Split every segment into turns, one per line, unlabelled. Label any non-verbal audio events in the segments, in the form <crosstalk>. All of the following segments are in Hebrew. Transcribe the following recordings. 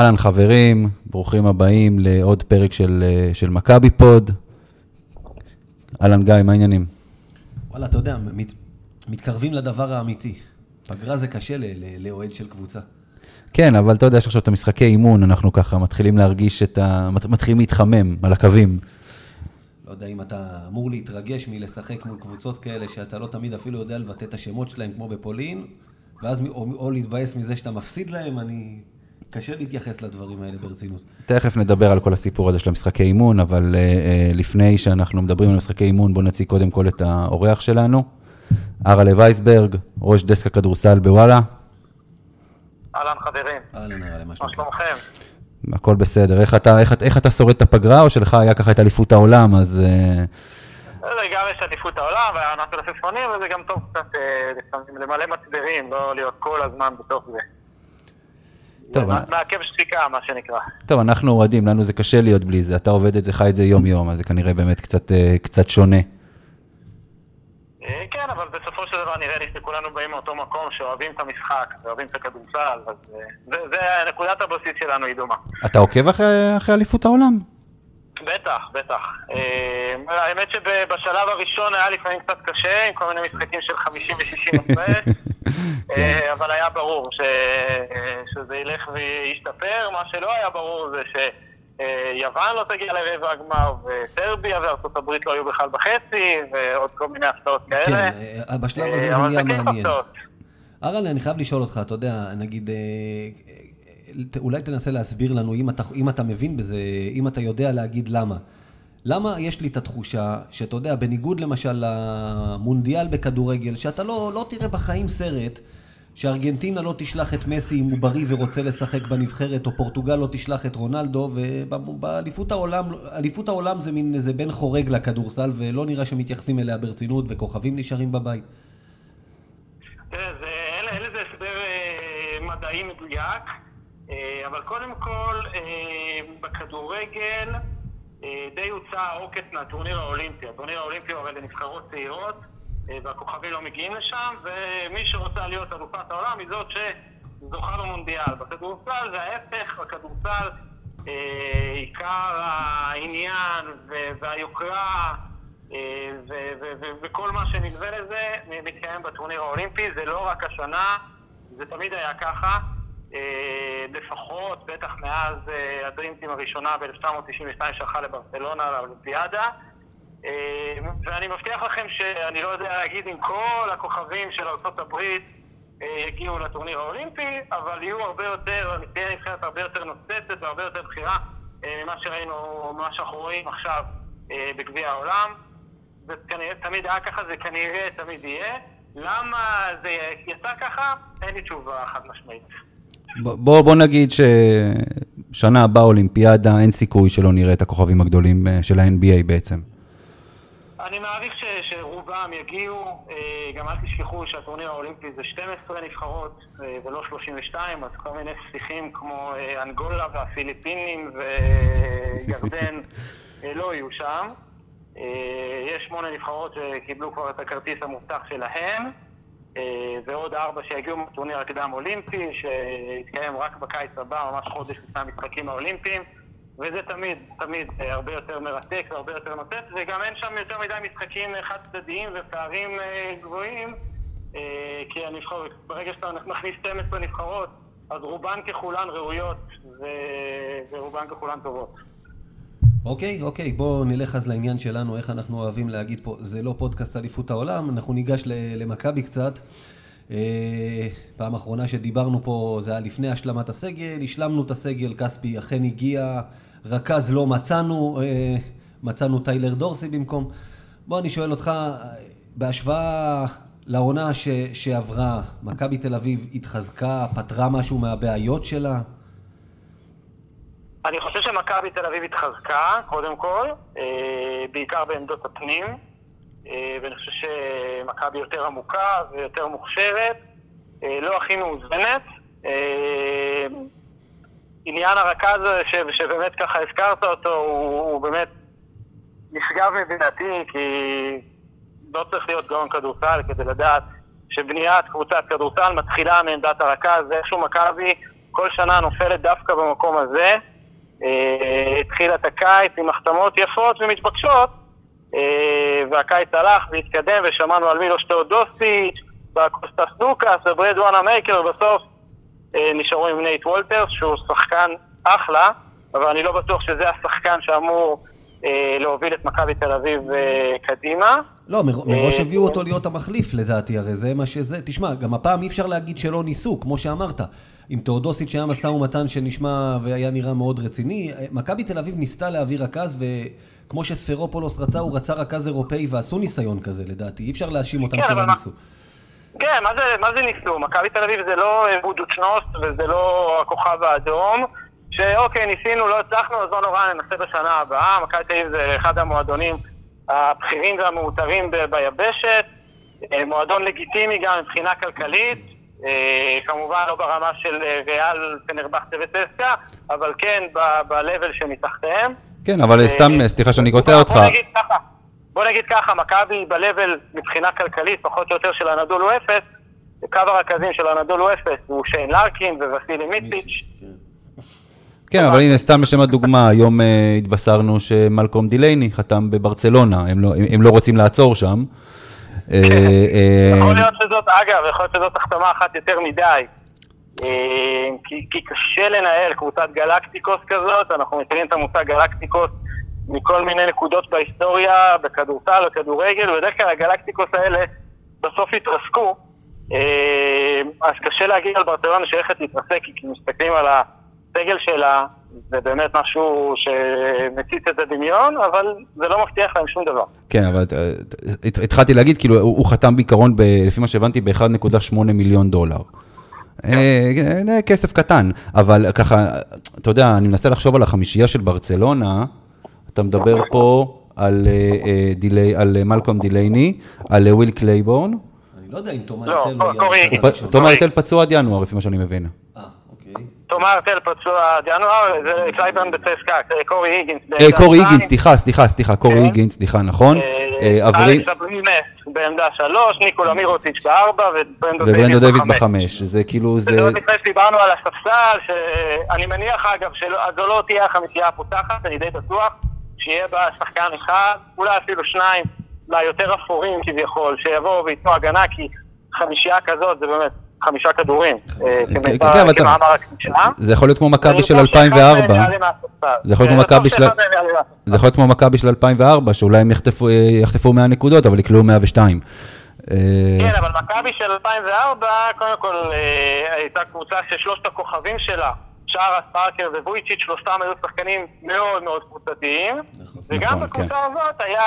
אהלן חברים, ברוכים הבאים לעוד פרק של, אה, של מכבי פוד. אהלן גיא, מה העניינים?
וואלה, אתה יודע, מת, מתקרבים לדבר האמיתי. פגרה זה קשה לאוהד של קבוצה.
כן, אבל אתה יודע, יש עכשיו את המשחקי אימון, אנחנו ככה מתחילים להרגיש את ה... מת- מתחילים להתחמם על הקווים.
לא יודע אם אתה אמור להתרגש מלשחק מול קבוצות כאלה שאתה לא תמיד אפילו יודע לבטא את השמות שלהם כמו בפולין, ואז או, או להתבאס מזה שאתה מפסיד להם, אני... קשה להתייחס לדברים האלה ברצינות.
תכף נדבר על כל הסיפור הזה של המשחקי אימון, אבל uh, uh, לפני שאנחנו מדברים על משחקי אימון, בואו נציג קודם כל את האורח שלנו. ארלה וייסברג, ראש דסק הכדורסל בוואלה.
אהלן חברים,
אהלן, אהלן, מה?
שלומכם?
הכל בסדר. איך אתה, איך, איך אתה שורד את הפגרה, או שלך היה ככה את אליפות העולם, אז... Uh,
זה גם יש אליפות העולם, והיה עונת אלפים וזה גם טוב קצת אה, למלא מצברים, לא להיות כל הזמן בתוך זה.
טוב,
זה
אה.
מעכב שתיקה, מה שנקרא.
טוב, אנחנו אוהדים, לנו זה קשה להיות בלי זה. אתה עובד את זה, חי את זה יום-יום, אז זה כנראה באמת קצת, אה, קצת שונה.
אה, כן, אבל בסופו של דבר נראה לי שכולנו באים מאותו מקום, שאוהבים את המשחק, ואוהבים את הכדורסל, אז זה- זה נקודת הבסיס שלנו היא דומה.
אתה עוקב אחרי, אחרי אליפות העולם?
בטח, בטח. אה, האמת שבשלב הראשון היה לפעמים קצת קשה, עם כל מיני משחקים של 50 ו-60 הפרש, אבל היה ברור ש... אה, שזה ילך וישתפר. מה שלא היה ברור זה שיוון לא תגיע לרבע הגמר, וסרביה וארצות הברית לא היו בכלל בחצי, ועוד כל מיני הפתעות כאלה.
כן, אה, בשלב הזה זה נהיה מעניין. אהלן, אני חייב לשאול אותך, אתה יודע, נגיד, אולי תנסה להסביר לנו, אם אתה, אם אתה מבין בזה, אם אתה יודע להגיד למה. למה יש לי את התחושה שאתה יודע, בניגוד למשל למונדיאל בכדורגל, שאתה לא, לא תראה בחיים סרט שארגנטינה לא תשלח את מסי אם הוא בריא ורוצה לשחק בנבחרת, או פורטוגל לא תשלח את רונלדו, ובאליפות העולם, אליפות העולם זה מין איזה בן חורג לכדורסל, ולא נראה שמתייחסים אליה ברצינות, וכוכבים נשארים בבית.
תראה, זה, אין, לזה הסבר אה, מדעי מדויק, אבל קודם כל, אה, בכדורגל אה, די הוצא העוקץ מהטורניר האולימפי. הטורניר האולימפי הוא הרי לנבחרות צעירות, אה, והכוכבים לא מגיעים לשם, ומי שרוצה להיות אלופת העולם היא זאת שזוכה במונדיאל. בכדורסל זה ההפך, בכדורסל אה, עיקר העניין והיוקרה אה, וכל מה שנלווה לזה מתקיים בטורניר האולימפי, זה לא רק השנה, זה תמיד היה ככה, אה, לפחות, בטח מאז אה, הדרימטים הראשונה ב-1992 שהלכה לברצלונה, לאולימפיאדה. אה, ואני מבטיח לכם שאני לא יודע להגיד אם כל הכוכבים של ארה"ב אה, יגיעו לטורניר האולימפי, אבל יהיו הרבה יותר, תהיה נבחרת הרבה יותר נוצצת והרבה יותר בכירה אה, ממה שראינו, ממה שאנחנו רואים עכשיו אה, בגביע העולם. זה כנראה תמיד היה ככה, זה כנראה תמיד יהיה. למה זה יצא ככה? אין לי תשובה חד משמעית.
בוא, בוא, נגיד ששנה הבאה אולימפיאדה, אין סיכוי שלא נראה את הכוכבים הגדולים אה, של ה-NBA בעצם.
אני מעריך ש, שרובם יגיעו, אה, גם אל תשכחו שהטורניר האולימפי זה 12 נבחרות אה, ולא 32, אז כל מיני שיחים כמו אנגולה והפיליפינים וירדן <laughs> לא יהיו שם. יש שמונה נבחרות שקיבלו כבר את הכרטיס המובטח שלהם, ועוד ארבע שיגיעו מהטורניר הקדם אולימפי, שיתקיים רק בקיץ הבא, ממש חודש לפני המשחקים האולימפיים. וזה תמיד, תמיד אה, הרבה יותר מרתק והרבה יותר נוצץ, וגם אין שם יותר מדי משחקים אה, חד צדדיים ופערים אה, גבוהים, אה, כי הנבחרות, ברגע שאתה מכניס 12 נבחרות, אז רובן ככולן ראויות. ורובן ככולן טובות.
אוקיי, אוקיי, בואו נלך אז לעניין שלנו, איך אנחנו אוהבים להגיד פה, זה לא פודקאסט אליפות העולם, אנחנו ניגש למכבי קצת. אה, פעם אחרונה שדיברנו פה זה היה לפני השלמת הסגל, השלמנו את הסגל, כספי אכן הגיע, רכז לא מצאנו, אה, מצאנו טיילר דורסי במקום. בוא אני שואל אותך, בהשוואה לעונה ש- שעברה, מכבי תל אביב התחזקה, פתרה משהו מהבעיות שלה?
אני חושב שמכבי תל אביב התחזקה, קודם כל, אה, בעיקר בעמדות הפנים, אה, ואני חושב שמכבי יותר עמוקה ויותר מוכשרת, אה, לא הכי מאוזנת. עניין הרכז ש, שבאמת ככה הזכרת אותו, הוא, הוא באמת נשגב מבינתי, כי לא צריך להיות גאון כדורסל כדי לדעת שבניית קבוצת כדורסל מתחילה מעמדת הרכז, איכשהו מכבי כל שנה נופלת דווקא במקום הזה. אה, התחיל את הקיץ עם החתמות יפות ומתבקשות, אה, והקיץ הלך והתקדם ושמענו על מילוש תאודוסיץ', וקוסטס סלוקאס ובראד וונאמייקר, ובסוף אה, נשארו עם נייט וולטרס, שהוא שחקן אחלה, אבל אני לא בטוח שזה השחקן שאמור להוביל את מכבי תל אביב קדימה.
לא, מר- מראש הביאו אותו להיות המחליף לדעתי, הרי זה מה שזה. תשמע, גם הפעם אי אפשר להגיד שלא ניסו, כמו שאמרת. עם תאודוסיץ' היה משא ומתן שנשמע והיה נראה מאוד רציני. מכבי תל אביב ניסתה להביא רכז, וכמו שספרופולוס רצה, הוא רצה רכז אירופאי, ועשו ניסיון כזה לדעתי. אי אפשר להאשים אותם
כן,
שלא ניסו.
כן, מה זה, מה זה ניסו? מכבי תל אביב זה לא בודוצ'נוסט וזה לא הכוכב האדום, שאוקיי, ניסינו, לא הצלחנו, אז לא נורא, ננסה בשנה הבאה. מכבי תל אביב זה אחד המועדונים הבכירים והמעוטרים ביבשת, אה, מועדון לגיטימי גם מבחינה כלכלית, כמובן לא ברמה של אה, ריאל, פנרבכטה וצסקה, אבל כן ב- ב-level שמתחתיהם.
כן, אבל
אה,
סתם, סליחה שאני קוטע
בוא
אותך.
נגיד ככה, בוא נגיד ככה, מכבי ב-level מבחינה כלכלית, פחות או יותר של הנדול הוא אפס, קו הרכזים של הנדול הוא אפס, הוא שיין לארקין ווסילי מיציץ'.
כן, אבל הנה, סתם לשם הדוגמה, היום אה, התבשרנו שמלקום דילייני חתם בברצלונה, הם לא- הם לא רוצים לעצור שם. אה, אה,
יכול להיות שזאת, אגב, יכול להיות שזאת החתמה אחת יותר מדי. אה, כי, כי קשה לנהל קבוצת גלקטיקוס כזאת, אנחנו מכירים את המושג גלקטיקוס מכל מיני נקודות בהיסטוריה, בכדורסל, בכדורגל, ובדרך כלל הגלקטיקוס האלה בסוף התרסקו. אה, אז קשה להגיד על ברצלונה שהולכת להתרסק, כי כשמסתכלים על הסגל שלה, זה באמת משהו שמציץ את הדמיון, אבל זה לא מבטיח להם שום דבר.
כן, אבל אה, הת- התחלתי להגיד, כאילו, הוא הוא חתם בעיקרון, ב- לפי מה שהבנתי, ב-1.8 מיליון דולר. אה, אה, כסף קטן, אבל ככה, אתה יודע, אני מנסה לחשוב על החמישייה של ברצלונה, אתה מדבר פה על דילי- על מלקום דילייני, על וויל קלייבורן,
אני לא יודע אם תומר
לא,
לא.
קורי.
תומא הרטל פצוע עד ינואר, לפי מה שאני מבין.
תומא הרטל פצוע עד ינואר, זה קלייברן בצסקה, קורי היגינס.
אה, קורי היגינס, סליחה, סליחה, סליחה, קורי
כן.
היגינס, סליחה, נכון.
אה,
אה,
אלכס אברינס בעמדה שלוש, ניקולה מירוטיץ' בארבע
וברנדון דייוויס בחמש, זה כאילו, זה...
ועוד לפני שדיברנו על הספסל, שאני מניח אגב שזו לא תהיה החמישייה הפותחת, אני די בטוח שיהיה בה שחקן אחד, אולי אפילו שניים, מהיותר אפורים כביכול, שיבואו וייתנו הגנה, כי חמישייה כזאת זה באמת חמישה כדורים. אה, כמאמר הקלישאה.
זה יכול להיות כמו מכבי של
בטוח שאחד
2004.
מהם יעלה מהספסל.
זה יכול להיות כמו מכבי של-
שאחד מהם יעלה מהספסל.
זה יכול להיות כמו מכבי של 2004, שאולי הם יחטפו, אה, יחטפו 100 נקודות, אבל יקלעו 102. אה,
כן, אבל מכבי של 2004, קודם כל אה, הייתה קבוצה ששלושת הכוכבים שלה, שרה, ספארקר וויצ'יץ', שלושתם היו שחקנים מאוד מאוד קבוצתיים. וגם
נכון,
בקבוצה
כן.
הזאת היה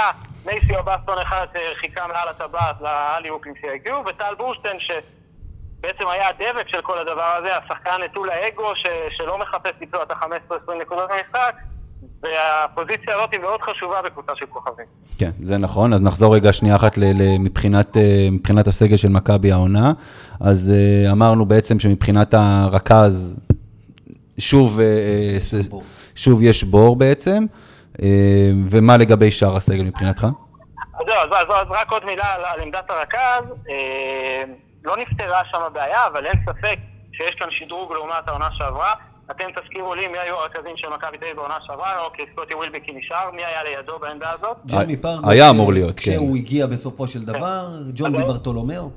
נייסי אובסטון אחד שחיכה מעל הטבעת לאליופים שהגיעו, וטל בורשטיין שבעצם היה הדבק של כל הדבר הזה, השחקן נטול האגו ש- שלא מחפש לצלוע את ה-15-20 נקודות במשחק. והפוזיציה הזאת היא מאוד חשובה בקבוצה של כוכבים.
כן, זה נכון. אז נחזור רגע שנייה אחת מבחינת, אה, מבחינת הסגל של מכבי העונה. אז אה, אמרנו בעצם שמבחינת הרכז, שוב, אה. שוב יש בור בעצם. ומה לגבי שאר הסגל מבחינתך?
אז זהו, אז, אז, אז רק עוד מילה על, על עמדת הרכז. לא נפתרה שם הבעיה, אבל אין ספק שיש כאן שדרוג לעומת העונה שעברה. אתם תזכירו לי מי היו הרכזים של מכבי תל אביב בעונה שעברה, אוקיי, סקוטי ווילבקי נשאר, מי היה לידו בעמדה הזאת?
ג'רמי פרגו,
היה אמור להיות, כן.
כשהוא הגיע בסופו של דבר, ג'ון די ברטולומיאו.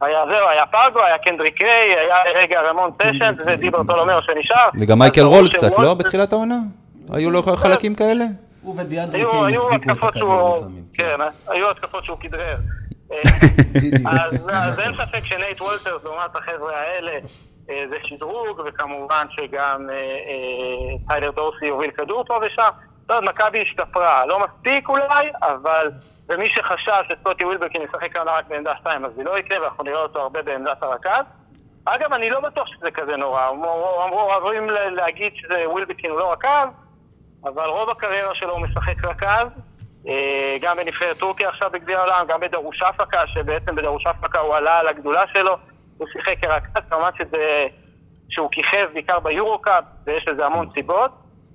היה זהו, היה פרגו, היה קנדריק ריי, היה רגע רמון סשנס ודיברטולומאו שנשאר.
וגם מייקל רול קצת, לא? בתחילת העונה? היו לו חלקים כאלה?
הוא ודיאנדרי
היו,
קיין
היו
החזיקו את
התקפות
הכדור
שהוא...
לפעמים.
כן, היו התקפות שהוא כדרר. אז, אין ספק שנייט וולטרס לעומת החבר'ה האלה אה, זה שדרוג, וכמובן שגם אה, אה, טיילר דורסי יוביל כדור פה ושם. זאת אומרת, מכבי השתפרה, לא מספיק אולי, אבל ומי שחשב שסקוטי ווילבקין ישחק כאן רק בעמדה 2, אז זה לא יקרה, ואנחנו נראה אותו הרבה בעמדת הרכז. אגב, אני לא בטוח שזה כזה נורא, אמרו- אוהבים להגיד שזה ווילבקין הוא לא רכז, אבל רוב הקריירה שלו הוא משחק רכז, גם בנבחרת טורקיה עכשיו בגביע העולם, גם בדרוש אפקה, שבעצם בדרוש אפקה הוא עלה על הגדולה שלו, הוא שיחק כרכז, כמובן שזה, שהוא כיכב בעיקר ביורו-קאפ, ויש לזה המון סיבות,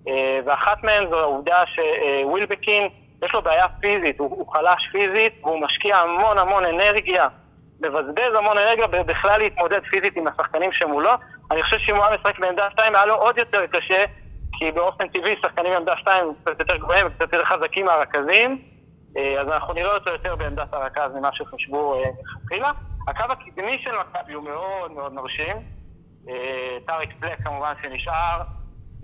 אה, ואחת מהן זו העובדה שווילבקין, יש לו בעיה פיזית, הוא, הוא חלש פיזית, והוא משקיע המון המון אנרגיה, מבזבז המון אנרגיה בכלל להתמודד פיזית עם השחקנים שמולו, אני חושב שאם הוא היה משחק בעמדה 2 היה לו עוד יותר קשה, כי באופן טבעי שחקנים בעמדה 2 קצת יותר גבוהים וקצת יותר חזקים מהרכזים, אה, אז אנחנו נראה אותו יותר בעמדת הרכז ממה שחשבו מלכתחילה. הקו הקדמי של מכבי הוא מאוד מאוד מרשים. טאריק פלק כמובן שנשאר.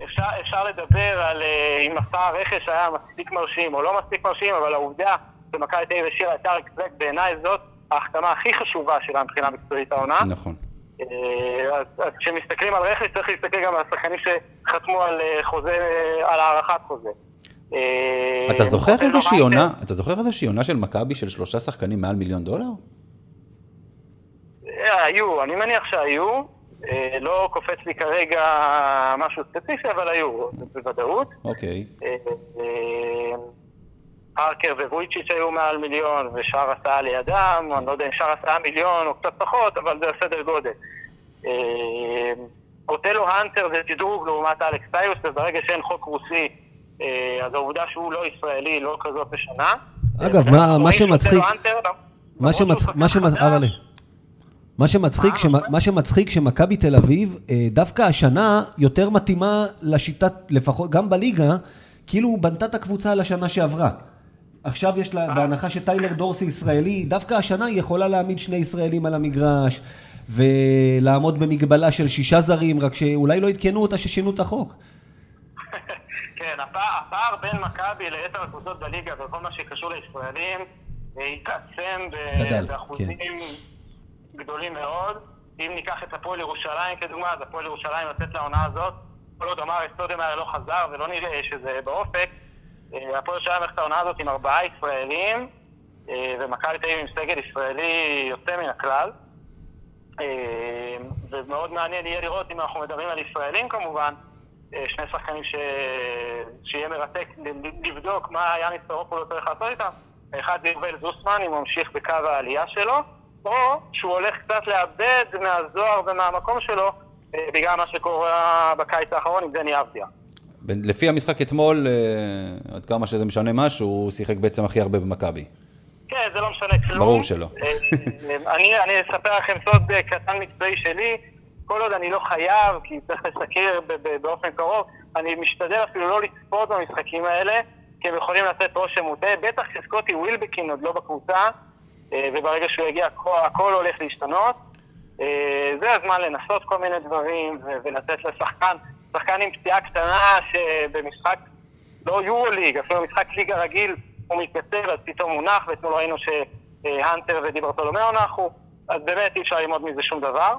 אפשר, אפשר לדבר על אם מסע הרכש היה מספיק מרשים או לא מספיק מרשים, אבל העובדה שמכבי תל אביב השאירה את טאריק פלק בעיניי זאת ההחתמה הכי חשובה שלה מבחינה מקצועית העונה.
נכון.
אה, אז, כשמסתכלים על רכש צריך להסתכל גם על השחקנים שחתמו על אה, חוזה, על הארכת חוזה.
אה, אתה זוכר איזושהי עונה, אתה זוכר איזושהי עונה של מכבי של שלושה שחקנים מעל מיליון דולר?
היו, אני מניח שהיו. לא קופץ לי כרגע משהו ספציפי, אבל היו, בוודאות.
אוקיי.
פארקר וויצ'יץ' היו מעל מיליון, ושאר הסעה לידם, אני לא יודע אם שאר הסעה מיליון או קצת פחות, אבל זה הסדר גודל. אה, אוטלו האנטר זה תדרוג לעומת אלכס טיוס, וברגע שאין חוק רוסי, אה, אז העובדה שהוא לא ישראלי לא כזאת משנה.
אגב, מה שמצחיק... מה שמצחיק, מה שמצחיק שמכבי תל אביב, אה, דווקא השנה יותר מתאימה לשיטת, לפחות גם בליגה, כאילו בנתה את הקבוצה לשנה שעברה. עכשיו יש לה, בהנחה שטיילר דורסי ישראלי, דווקא השנה היא יכולה להעמיד שני ישראלים על המגרש ולעמוד במגבלה של שישה זרים, רק שאולי לא עדכנו אותה ששינו את החוק. <laughs>
כן, הפער בין מכבי ליתר הקבוצות בליגה וכל מה שקשור לישראלים אה, התעצם באחוזים כן. גדולים מאוד. אם ניקח את הפועל ירושלים כדוגמה, אז הפועל ירושלים לצאת לעונה הזאת, כל עוד אמר אסטודם היה לא חזר ולא נראה שזה באופק, הפועל ירושלים הולכת העונה הזאת עם ארבעה ישראלים, אה, ומכבי תל אביב עם סגל ישראלי יוצא מן הכלל. אה, ומאוד מעניין יהיה לראות אם אנחנו מדברים על ישראלים כמובן, שני שחקנים ש... שיהיה מרתק לבדוק מה יאניס סורופולו צריך לעשות איתם. אחד זה יובל זוסמן, אם הוא ממשיך בקו העלייה שלו, או שהוא הולך קצת לאבד מהזוהר ומהמקום שלו בגלל מה שקורה בקיץ האחרון עם דני אבדיה.
לפי המשחק אתמול, אה, עד כמה שזה משנה משהו, הוא שיחק בעצם הכי הרבה במכבי.
כן, זה לא משנה כלום.
ברור שלא.
אה, אני, אני אספר לכם סוד אה, קטן מקצועי שלי. כל עוד אני לא חייב, כי צריך לסקר באופן קרוב, אני משתדל אפילו לא לצפות במשחקים האלה, כי הם יכולים לתת רושם מוטעה. בטח שסקוטי ווילבקין עוד לא בקבוצה, וברגע שהוא יגיע הכל הולך להשתנות. זה הזמן לנסות כל מיני דברים ולתת לשחקן שחקן עם פציעה קטנה שבמשחק לא יורו-ליג, אפילו במשחק ליגה רגיל הוא מתייצב, אז פתאום הוא נח, ואתמול ראינו שהאנטר ודיברטולומיאו נחו, אז באמת אי אפשר ללמוד מזה שום דבר.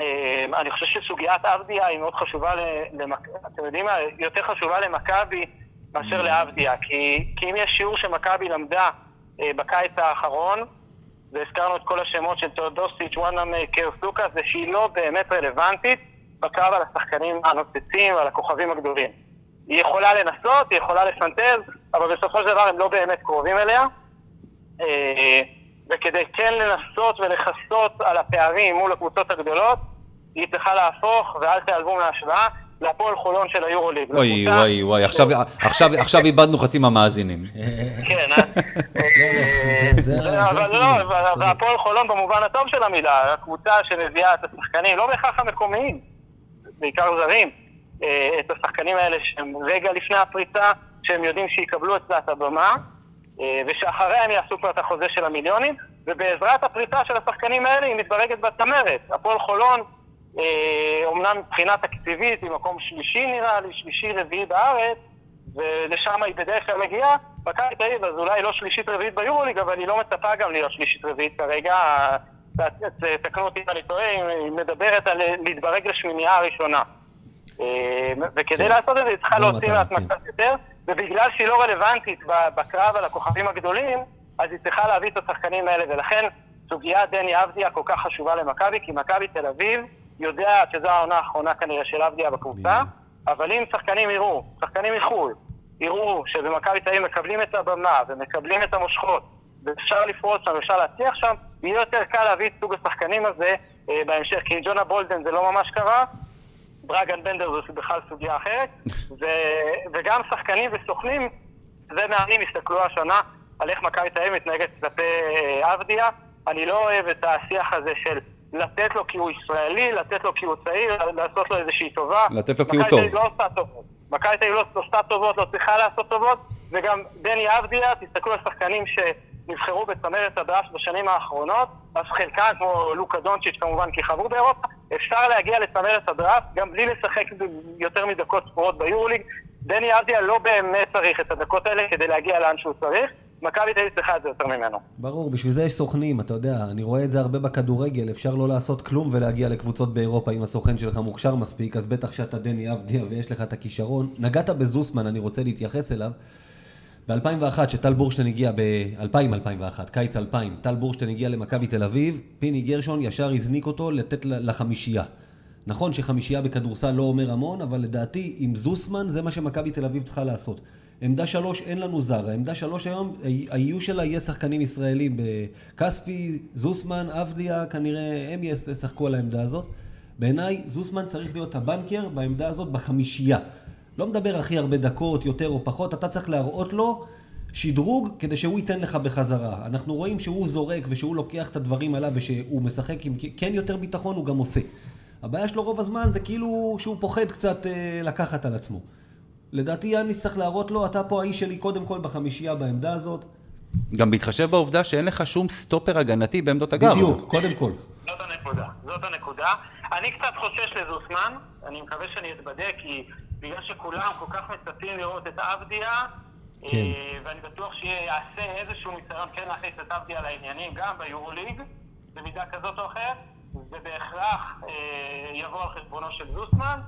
אמ, אני חושב שסוגיית אבדיה היא מאוד חשובה, למק... אתם יודעים מה, יותר חשובה למכבי מאשר לאבדיה, כי, כי אם יש שיעור שמכבי למדה אה, בקיץ האחרון, והזכרנו את כל השמות של תאודוסיץ', וואנאם, קרסוקה, זה שהיא לא באמת רלוונטית בקרב על השחקנים הנוצצים ועל הכוכבים הגדולים. היא יכולה לנסות, היא יכולה לפנטז, אבל בסופו של דבר הם לא באמת קרובים אליה. אה, וכדי כן לנסות ולכסות על הפערים מול הקבוצות הגדולות, היא צריכה להפוך, ואל תיעלבו מההשוואה, להפועל חולון של היורוליג.
אוי, וואי, וואי, עכשיו איבדנו חצי מהמאזינים.
כן, אה? <laughs> אבל לא, והפועל חולון במובן הטוב של המילה, הקבוצה שמביאה את השחקנים, לא בהכרח המקומיים, בעיקר זרים, אה, את השחקנים האלה שהם רגע לפני הפריצה, שהם יודעים שיקבלו את את הבמה, אה, ושאחריה הם יעשו כבר את החוזה של המיליונים, ובעזרת הפריצה של השחקנים האלה היא מתברגת בצמרת. הפועל חולון, אומנם אה, מבחינה תקציבית היא מקום שלישי נראה לי, שלישי רביעי בארץ, ולשם היא בדרך כלל מגיעה, מכבי תל אביב אז אולי לא שלישית רביעית ביורוליג, אבל היא לא מצפה גם להיות שלישית רביעית כרגע. תקנו אותי אם אני טועה, היא מדברת על להתברג לשמינייה הראשונה. אה, וכדי כן. לעשות את זה היא צריכה להוציא לעצמה כן. קצת יותר, ובגלל שהיא לא רלוונטית בקרב על הכוכבים הגדולים, אז היא צריכה להביא את השחקנים האלה, ולכן סוגיית דני אבדיה כל כך חשובה למכבי, כי מכבי תל אביב יודעת שזו העונה האחרונה כנראה של אבדיה בקבוצה, אבל אם שחקנים יראו, שחקנים מחו"ל, יראו שבמכבי תל אביב מקבלים את הבמה ומקבלים את המושכות, ואפשר לפרוץ שם, אפשר להצליח שם, יהיה יותר קל להביא את סוג השחקנים הזה אה, בהמשך, כי עם ג'ונה בולדן זה לא ממש קרה, ברגן בנדר זו בכלל סוגיה אחרת, <laughs> ו, וגם שחקנים וסוכנים ומאמנים הסתכלו השנה על איך מכבי תל אביב מתנהגת כלפי אה, אבדיה. אני לא אוהב את השיח הזה של לתת לו כי הוא ישראלי, לתת לו כי הוא צעיר, לעשות לו איזושהי טובה.
לתת לו כי הוא טוב.
מכבי תל אביב לא עושה טובות. מכבי תל לא עושה טובות, לא צריכה לעשות טובות, וגם דני אבדיה, תסתכלו על שחקנים שנבחרו בצמרת הדראפט בשנים האחרונות, אז חלקם, כמו לוקה דונצ'יץ' כמובן, כי חברו באירופה, אפשר להגיע לצמרת הדראפט גם בלי לשחק יותר מדקות ספורות ביורוליג. דני אבדיה לא באמת צריך את הדקות האלה כדי להגיע לאן שהוא צריך. מכבי תל אביב צריכה את זה יותר ממנו.
ברור, בשביל זה יש סוכנים, אתה יודע, אני רואה את זה הרבה בכדורגל, אפשר לא לעשות כלום ולהגיע לקבוצות באירופה אם הסוכן שלך מוכשר מספיק, אז בטח שאתה דני אבדיה ויש לך את הכישרון. נגעת בזוסמן, אני רוצה להתייחס אליו. ב-2001, שטל בורשטיין הגיע, ב-2000-2001, קיץ 2000, טל בורשטיין הגיע למכבי תל אביב, פיני גרשון ישר הזניק אותו לתת לחמישייה. נכון שחמישייה בכדורסל לא אומר המון, אבל לדעתי עם זוסמן זה מה שמכבי תל אביב צריכה לעשות. עמדה שלוש אין לנו זר, העמדה שלוש היום, האיוש שלה יהיה שחקנים ישראלים בכספי, זוסמן, אבדיה, כנראה הם ישחקו על העמדה הזאת. בעיניי זוסמן צריך להיות הבנקר בעמדה הזאת בחמישייה. לא מדבר הכי הרבה דקות, יותר או פחות, אתה צריך להראות לו שדרוג כדי שהוא ייתן לך בחזרה. אנחנו רואים שהוא זורק ושהוא לוקח את הדברים עליו ושהוא משחק עם כן יותר ביטחון, הוא גם עושה. הבעיה שלו רוב הזמן זה כאילו שהוא פוחד קצת אה, לקחת על עצמו. לדעתי יאניס צריך להראות לו, אתה פה האיש שלי קודם כל בחמישייה בעמדה הזאת.
גם בהתחשב בעובדה שאין לך שום סטופר הגנתי בעמדות הגר.
בדיוק, קודם כל.
זאת הנקודה, זאת הנקודה. אני קצת חושש לזוסמן, אני מקווה שאני אתבדה, כי בגלל שכולם כל כך מצפים לראות את אבדיה, כן. אה, ואני בטוח שיעשה איזשהו ניסיון כן להכניס את אבדיה לעניינים, גם ביורוליג, במידה כזאת או אחרת, זה בהכרח אה, יבוא על חשבונו של זוסמן.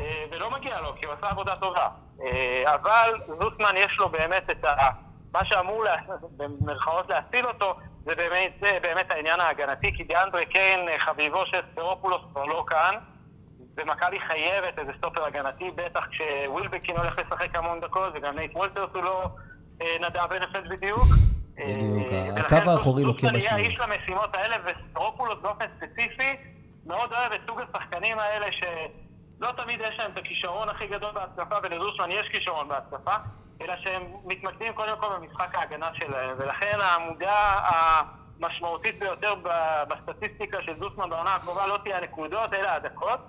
אה, ולא מגיע לו, כי הוא עשה עבודה טובה. אבל זוסמן יש לו באמת את ה... מה שאמור, לה, במרכאות, להציל אותו, זה באמת, זה באמת העניין ההגנתי, כי דיאנדרי קיין, חביבו של ספרופולוס, כבר לא כאן, ומכבי חייבת איזה סטופר הגנתי, בטח כשווילבקין הולך לשחק המון דקות, וגם נייט וולטרס הוא לא אה, נדב הנפלד בדיוק.
בדיוק, הקו האחורי לוקח
משמעות. ולכן יהיה האיש למשימות האלה, וספרופולוס באופן ספציפי מאוד אוהב את סוג השחקנים האלה ש... לא תמיד יש להם את הכישרון הכי גדול בהתקפה, ולזוסמן יש כישרון בהתקפה, אלא שהם מתמקדים קודם כל במשחק ההגנה שלהם, ולכן העמודה המשמעותית ביותר בסטטיסטיקה של זוסמן בעונה הקרובה לא תהיה הנקודות, אלא הדקות.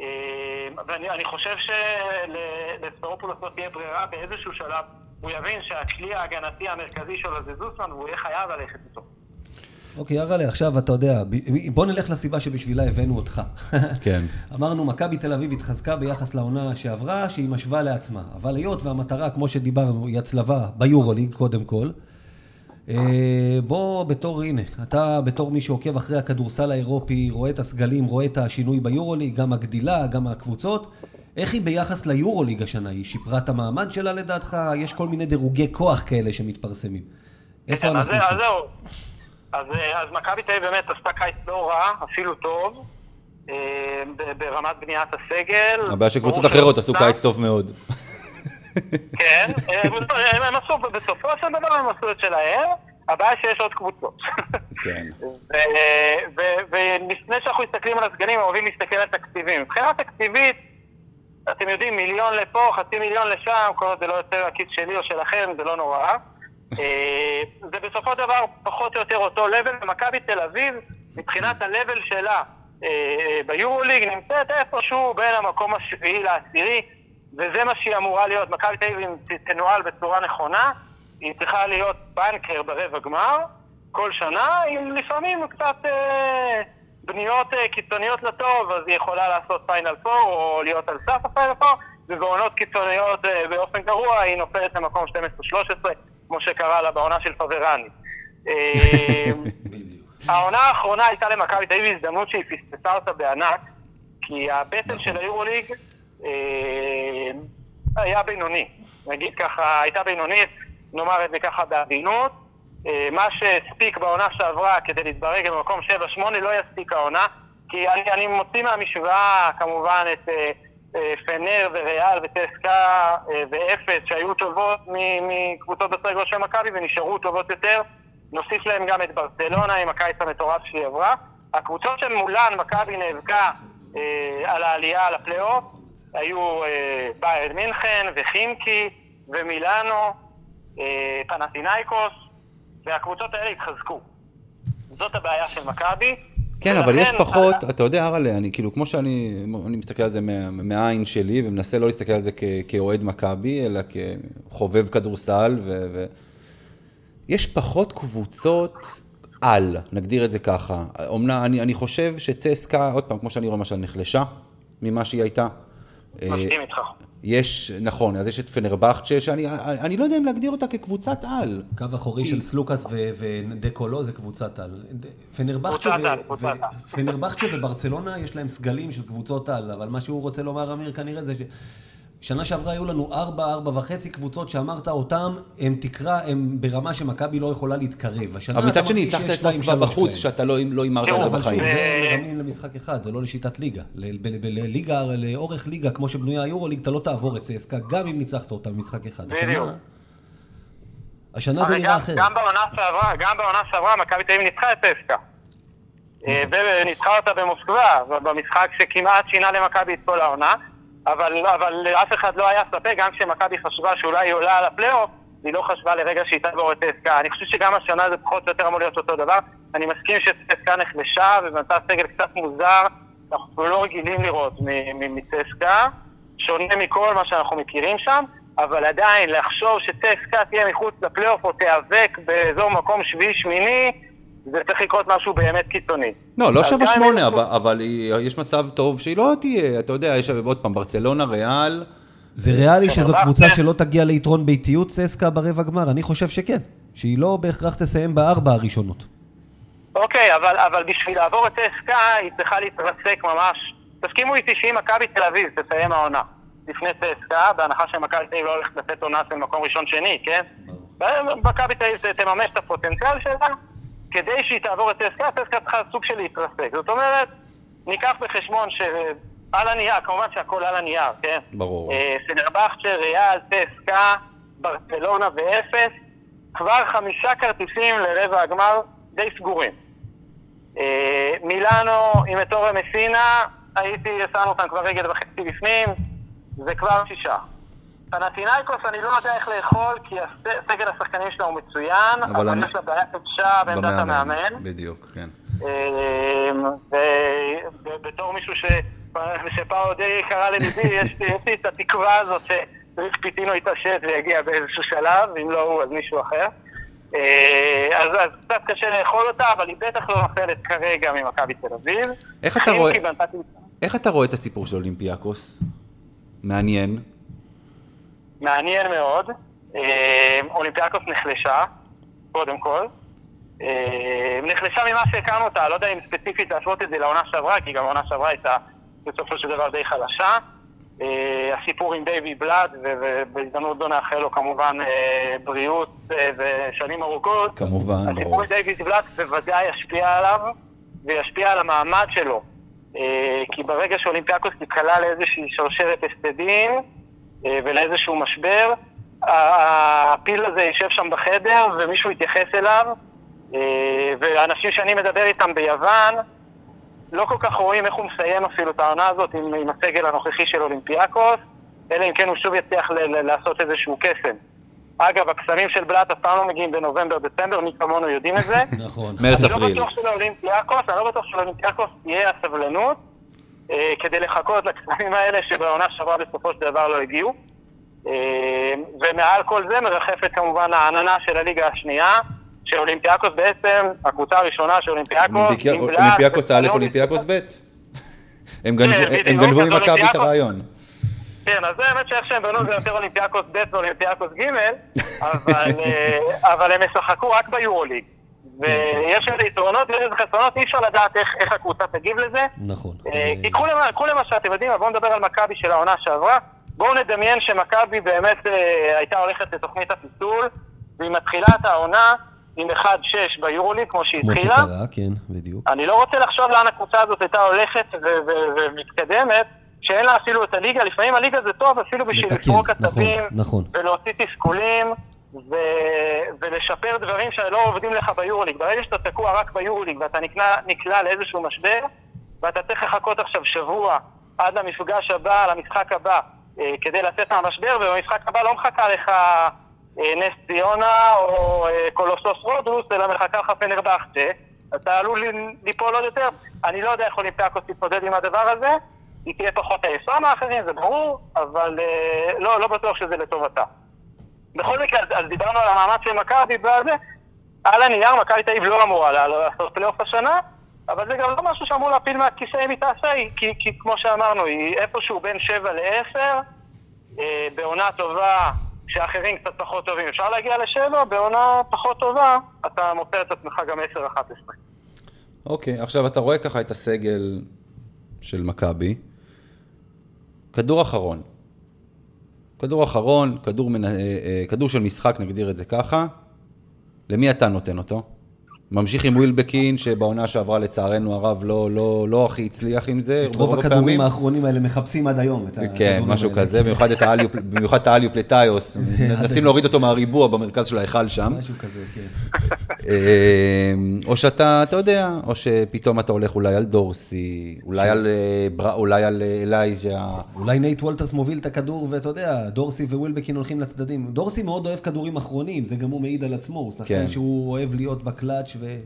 אה, ואני חושב שלספרופולוס לא תהיה ברירה באיזשהו שלב, הוא יבין שהכלי ההגנתי המרכזי שלו זה זוסמן, והוא יהיה חייב ללכת איתו.
אוקיי, ירלה, עכשיו אתה יודע, בוא נלך לסיבה שבשבילה הבאנו אותך. <laughs>
כן.
אמרנו, מכבי תל אביב התחזקה ביחס לעונה שעברה, שהיא משווה לעצמה. אבל היות והמטרה, כמו שדיברנו, היא הצלבה ביורוליג, קודם כל, בוא בתור, הנה, אתה בתור מי שעוקב אחרי הכדורסל האירופי, רואה את הסגלים, רואה את השינוי ביורוליג, גם הגדילה, גם הקבוצות. איך היא ביחס ליורוליג השנה? היא שיפרה את המעמד שלה לדעתך? יש כל מיני דירוגי כוח כאלה שמתפרסמים. איפה
אנחנו עכשיו? אז זהו. אז, אה, אז מכבי תל אביב באמת עשתה קיץ לא רע, אפילו טוב, אה, ברמת בניית הסגל.
הבעיה שקבוצות אחרות עשו קיץ טוב מאוד.
כן, אה, הם עשו, בסופו של דבר הם עשו את שלהם, הבעיה שיש עוד קבוצות.
כן. <laughs>
ולפני שאנחנו מסתכלים על הסגנים, אוהבים להסתכל על תקציבים. מבחינה תקציבית, אתם יודעים, מיליון לפה, חצי מיליון לשם, כל עוד זה לא יוצא לכיס שלי או שלכם, זה לא נורא. <laughs> אה, זה בסופו של דבר פחות או יותר אותו לבל, ומכבי תל אביב, מבחינת הלבל שלה אה, ביורוליג, נמצאת איפשהו בין המקום השביעי לעשירי, וזה מה שהיא אמורה להיות. מכבי תל אביב תנוהל בצורה נכונה, היא צריכה להיות בנקר ברבע גמר כל שנה, עם לפעמים קצת אה, סטיות אה, קיצוניות לטוב, אז היא יכולה לעשות Final Four או להיות על סף ה Final Four, ובעונות קיצוניות אה, באופן גרוע היא נופלת למקום 12-13. כמו שקרה לה בעונה של פברני. אה, העונה האחרונה הייתה למכבי תל אביב הזדמנות שהיא פספסה אותה בענק, כי הבטן נכון. של היורוליג היה בינוני. נגיד ככה, הייתה בינונית, נאמר את זה ככה בעדינות. אה, מה שהספיק בעונה שעברה כדי להתברג במקום 7-8 לא יספיק העונה, כי אני, אני מוציא מהמשוואה כמובן את... אה, פנר וריאל וטסקה אה, ואפס שהיו טובות מקבוצות בסגל של מכבי ונשארו טובות יותר. נוסיף להם גם את ברצלונה עם הקיץ המטורף שהיא עברה. הקבוצות שמולן מכבי נאבקה אה, על העלייה לפלייאוף היו אה, ביירד מינכן וחימקי ומילאנו, אה, פנטינאיקוס, והקבוצות האלה התחזקו. זאת הבעיה של מכבי.
כן, אבל יש פחות,
אה,
אתה יודע, אראלה, אני כאילו, כמו שאני אני מסתכל על זה מה- מהעין שלי, ומנסה לא להסתכל על זה כאוהד מכבי, אלא כחובב כדורסל, ו... ו... יש פחות קבוצות על, נגדיר את זה ככה. אומנם, אני, אני חושב שצסקה, עוד פעם, כמו שאני רואה, למשל, נחלשה ממה שהיא הייתה.
מסכים איתך.
יש, נכון, אז יש את פנרבכצ'ה, שאני אני לא יודע אם להגדיר אותה כקבוצת על.
קו אחורי של סלוקאס ו- ודקולו זה קבוצת על. פנרבכצ'ה וברצלונה יש להם סגלים של קבוצות על, אבל מה שהוא רוצה לומר, אמיר, כנראה זה ש... שנה שעברה היו לנו ארבע, ארבע וחצי קבוצות שאמרת אותם, הם תקרא, הם ברמה שמכבי לא יכולה להתקרב. השנה
אבל
אתה
מצד שני,
שיש
את מוסקבה בחוץ. שאתה לא לא הימרת
תראו,
על זה
אבל שוב,
בחיים.
זה מרמים למשחק אחד, זה לא לשיטת ליגה. לליגה, לאורך ליגה, כמו שבנויה היורוליג, אתה לא תעבור את צסקה, גם אם ניצחת אותה במשחק אחד.
בדיוק.
השנה זה נראה
גם-
אחרת.
גם בעונה שעברה, גם בעונה שעברה, מכבי תל אביב ניצחה את צסקה. אה, וניצחה אותה במוסקבה, במשחק שכמעט שינה למכבי את כל העונה, אבל, אבל לאף אחד לא היה ספק, גם כשמכבי חשבה שאולי היא עולה על הפלייאוף, היא לא חשבה לרגע שהיא תעבור את צסקה. אני חושב שגם השנה זה פחות או יותר אמור להיות אותו דבר. אני מסכים שצסקה נחלשה ובנתה סגל קצת מוזר, אנחנו לא רגילים לראות מצסקה, שונה מכל מה שאנחנו מכירים שם, אבל עדיין לחשוב שצסקה תהיה מחוץ לפלייאוף או תיאבק באזור מקום שביעי-שמיני, זה צריך לקרות משהו באמת קיצוני.
לא, לא שווה שמונה, אבל, אבל היא- יש מצב טוב שהיא לא תהיה, אתה יודע, יש עוד פעם, ברצלונה, ריאל,
זה ריאלי שזו. קבוצה שלא תגיע ליתרון ביתיות צסקה ברבע גמר? אני חושב שכן. שהיא לא בהכרח תסיים בארבע הראשונות.
אוקיי, אבל, אבל בשביל לעבור את צסקה היא צריכה להתרסק ממש. תסכימו איתי שאם מכבי תל אביב תסיים העונה לפני צסקה, בהנחה שמכבי תל אביב לא הולכת לתת עונה של מקום ראשון-שני, כן? מכבי תל אביב תממש את הפוטנציאל שלה, כדי שהיא תעבור את צסקה, צסקה צריכה סוג של להתרסק. זאת אומרת, ניקח בחשבון שעל הנייר, כמובן שהכל על הנייר, כן?
ברור.
אה, סנרבכצ'ה, ריאל, צסקה, ברצלונה ואפס, כבר חמישה כרטיסים לרבע הגמר די סגורים. אה, מילאנו עם אתורה מסינה, הייתי, שמנו אותם כבר רגל וחצי בפנים, זה כבר שישה. פנטינאיקוס אני לא יודע איך לאכול, כי סגל השחקנים שלה הוא מצוין,
אבל
יש לה בעיה קשה בעמדת המאמן.
בדיוק, כן.
אמ, ובתור מישהו ש... שפעם די יקרה לליבי, <laughs> יש לי את התקווה הזאת שריק פיטינו יתעשת ויגיע באיזשהו שלב, אם לא הוא אז מישהו אחר. אה, אז, אז קצת קשה לאכול אותה, אבל היא בטח לא נופלת כרגע ממכבי תל אביב.
איך אתה
חימקי
רואה-
בנתה-
איך אתה רואה את הסיפור של אולימפיאקוס? מעניין.
מעניין מאוד. אה, אולימפיאקוס נחלשה, קודם כל. אה, נחלשה ממה שהכרנו אותה, לא יודע אם ספציפית להשוות את זה לעונה שעברה, כי גם העונה שעברה הייתה בסופו של דבר די חלשה. אה, הסיפור עם דייווי בלאד, ובהזדמנות זו נאחל לו כמובן בריאות ושנים ארוכות.
כמובן,
הסיפור
ברור.
עם דייוויד בלאט בוודאי ישפיע עליו, וישפיע על המעמד שלו. כי ברגע שאולימפיאקוס תיקלע לאיזושהי שרשרת הפסדים אה, ולאיזשהו משבר, הפיל הזה יישב שם בחדר ומישהו יתייחס אליו, אה, ואנשים שאני מדבר איתם ביוון, לא כל כך רואים איך הוא מסיים אפילו את העונה הזאת עם, עם הסגל הנוכחי של אולימפיאקוס, אלא אם כן הוא שוב יצליח ל- ל- לעשות איזשהו קסם. אגב, הקסמים של בלאט אף פעם לא מגיעים בנובמבר-דצמבר, מי כמונו יודעים את זה. <laughs>
נכון.
מרץ
אני לא. בטוח שלאולימפיאקוס, אני לא בטוח שלאולימפיאקוס תהיה הסבלנות אה, כדי לחכות לקסמים האלה שבעונה שעברה בסופו של דבר לא הגיעו. אה, ומעל כל זה מרחפת כמובן העננה של הליגה השנייה, שאולימפיאקוס בעצם, הקבוצה הראשונה של אולימפיאקוס,
אולימפיאקוס א'. אולימפיאקוס ב'. <laughs> הם גנבו-
בדיוק,
הם גנבו ממכבי את
אולימפיאקוס-
הרעיון.
כן, אז זה האמת שאיך שהם בנו זה יותר אולימפיאקוס ב' ואולימפיאקוס ג', <laughs> אבל, אה, אבל הם ישחקו רק ביורוליג. ויש לזה יתרונות ויש לזה חסרונות, אי אפשר לדעת איך, איך הקבוצה תגיב לזה.
נכון.
אה, כי קחו למ- קחו למשל, אתם יודעים, בואו נדבר על מכבי של העונה שעברה. בואו נדמיין שמכבי באמת אה, הייתה הולכת לתוכנית הפיצול, והיא מתחילה את העונה עם 1-6 ביורוליג, כמו שהיא
כמו
התחילה.
שקרה, כן, בדיוק.
אני לא רוצה לחשוב לאן הקבוצה הזאת הייתה הולכת ומתקדמת, שאין לה אפילו את הליגה. לפעמים הליגה זה טוב אפילו בשביל לפרוק
נכון,
עצבים,
נכון.
ולהוציא תסכולים, ו- ולשפר דברים שלא עובדים לך ביורוליג. ברגע שאתה תקוע רק ביורוליג ואתה נקלע, נקלע לאיזשהו משבר, ואתה צריך לחכות עכשיו שבוע עד למפגש הבא, למשחק הבא, אה, כדי לצאת מהמשבר, ובמשחק הבא לא מחכה לך אה, נס ציונה או אה, קולוסוס רודוס, אלא מחכה לך פנרבכצ'ה. אתה עלול ליפול עוד יותר. אני לא יודע איך אולימפיאקוס תתמודד עם הדבר הזה, היא תהיה פחות עייפה מאחרים, זה ברור, אבל אה, לא, לא בטוח שזה לטובתה. בכל מקרה, אז, דיברנו על המאמץ של מכבי, וזה, על הנייר מכבי תל אביב לא אמורה לעשות פלייאוף השנה, אבל זה גם לא משהו שאמור להפיל מהכיסא אם היא תעשה, כי, כי כמו שאמרנו, היא איפשהו בין 7 ל-10, אה, בעונה טובה, כשאחרים קצת פחות טובים אפשר להגיע ל-7, בעונה פחות טובה אתה מוצא את עצמך גם 10-11.
אוקיי, עכשיו אתה רואה ככה את הסגל של מכבי. כדור אחרון. כדור אחרון, כדור, מנ... אה, אה, כדור של משחק, נגדיר את זה ככה. למי אתה נותן אותו? ממשיך עם ווילבקין, שבעונה שעברה לצערנו הרב לא, לא, לא הכי הצליח עם זה.
את רוב הכדורים האחרונים האלה מחפשים עד היום.
כן, משהו האלה. כזה, במיוחד את האליופ, <laughs> במיוחד את האליופ לטיוס. מנסים <laughs> להוריד אותו מהריבוע במרכז של ההיכל שם.
משהו כזה, כן.
אמ, או שאתה, אתה יודע, או שפתאום אתה הולך אולי על דורסי, אולי על, אה, אולי על אה, אלייז'ה.
אולי נייט וולטרס מוביל את הכדור, ואתה יודע, דורסי ווילבקין הולכים לצדדים. דורסי מאוד אוהב כדורים אחרונים, זה גם הוא מעיד על עצמו, הוא שחקן כן. שהוא אוהב להיות בקלאץ' ו...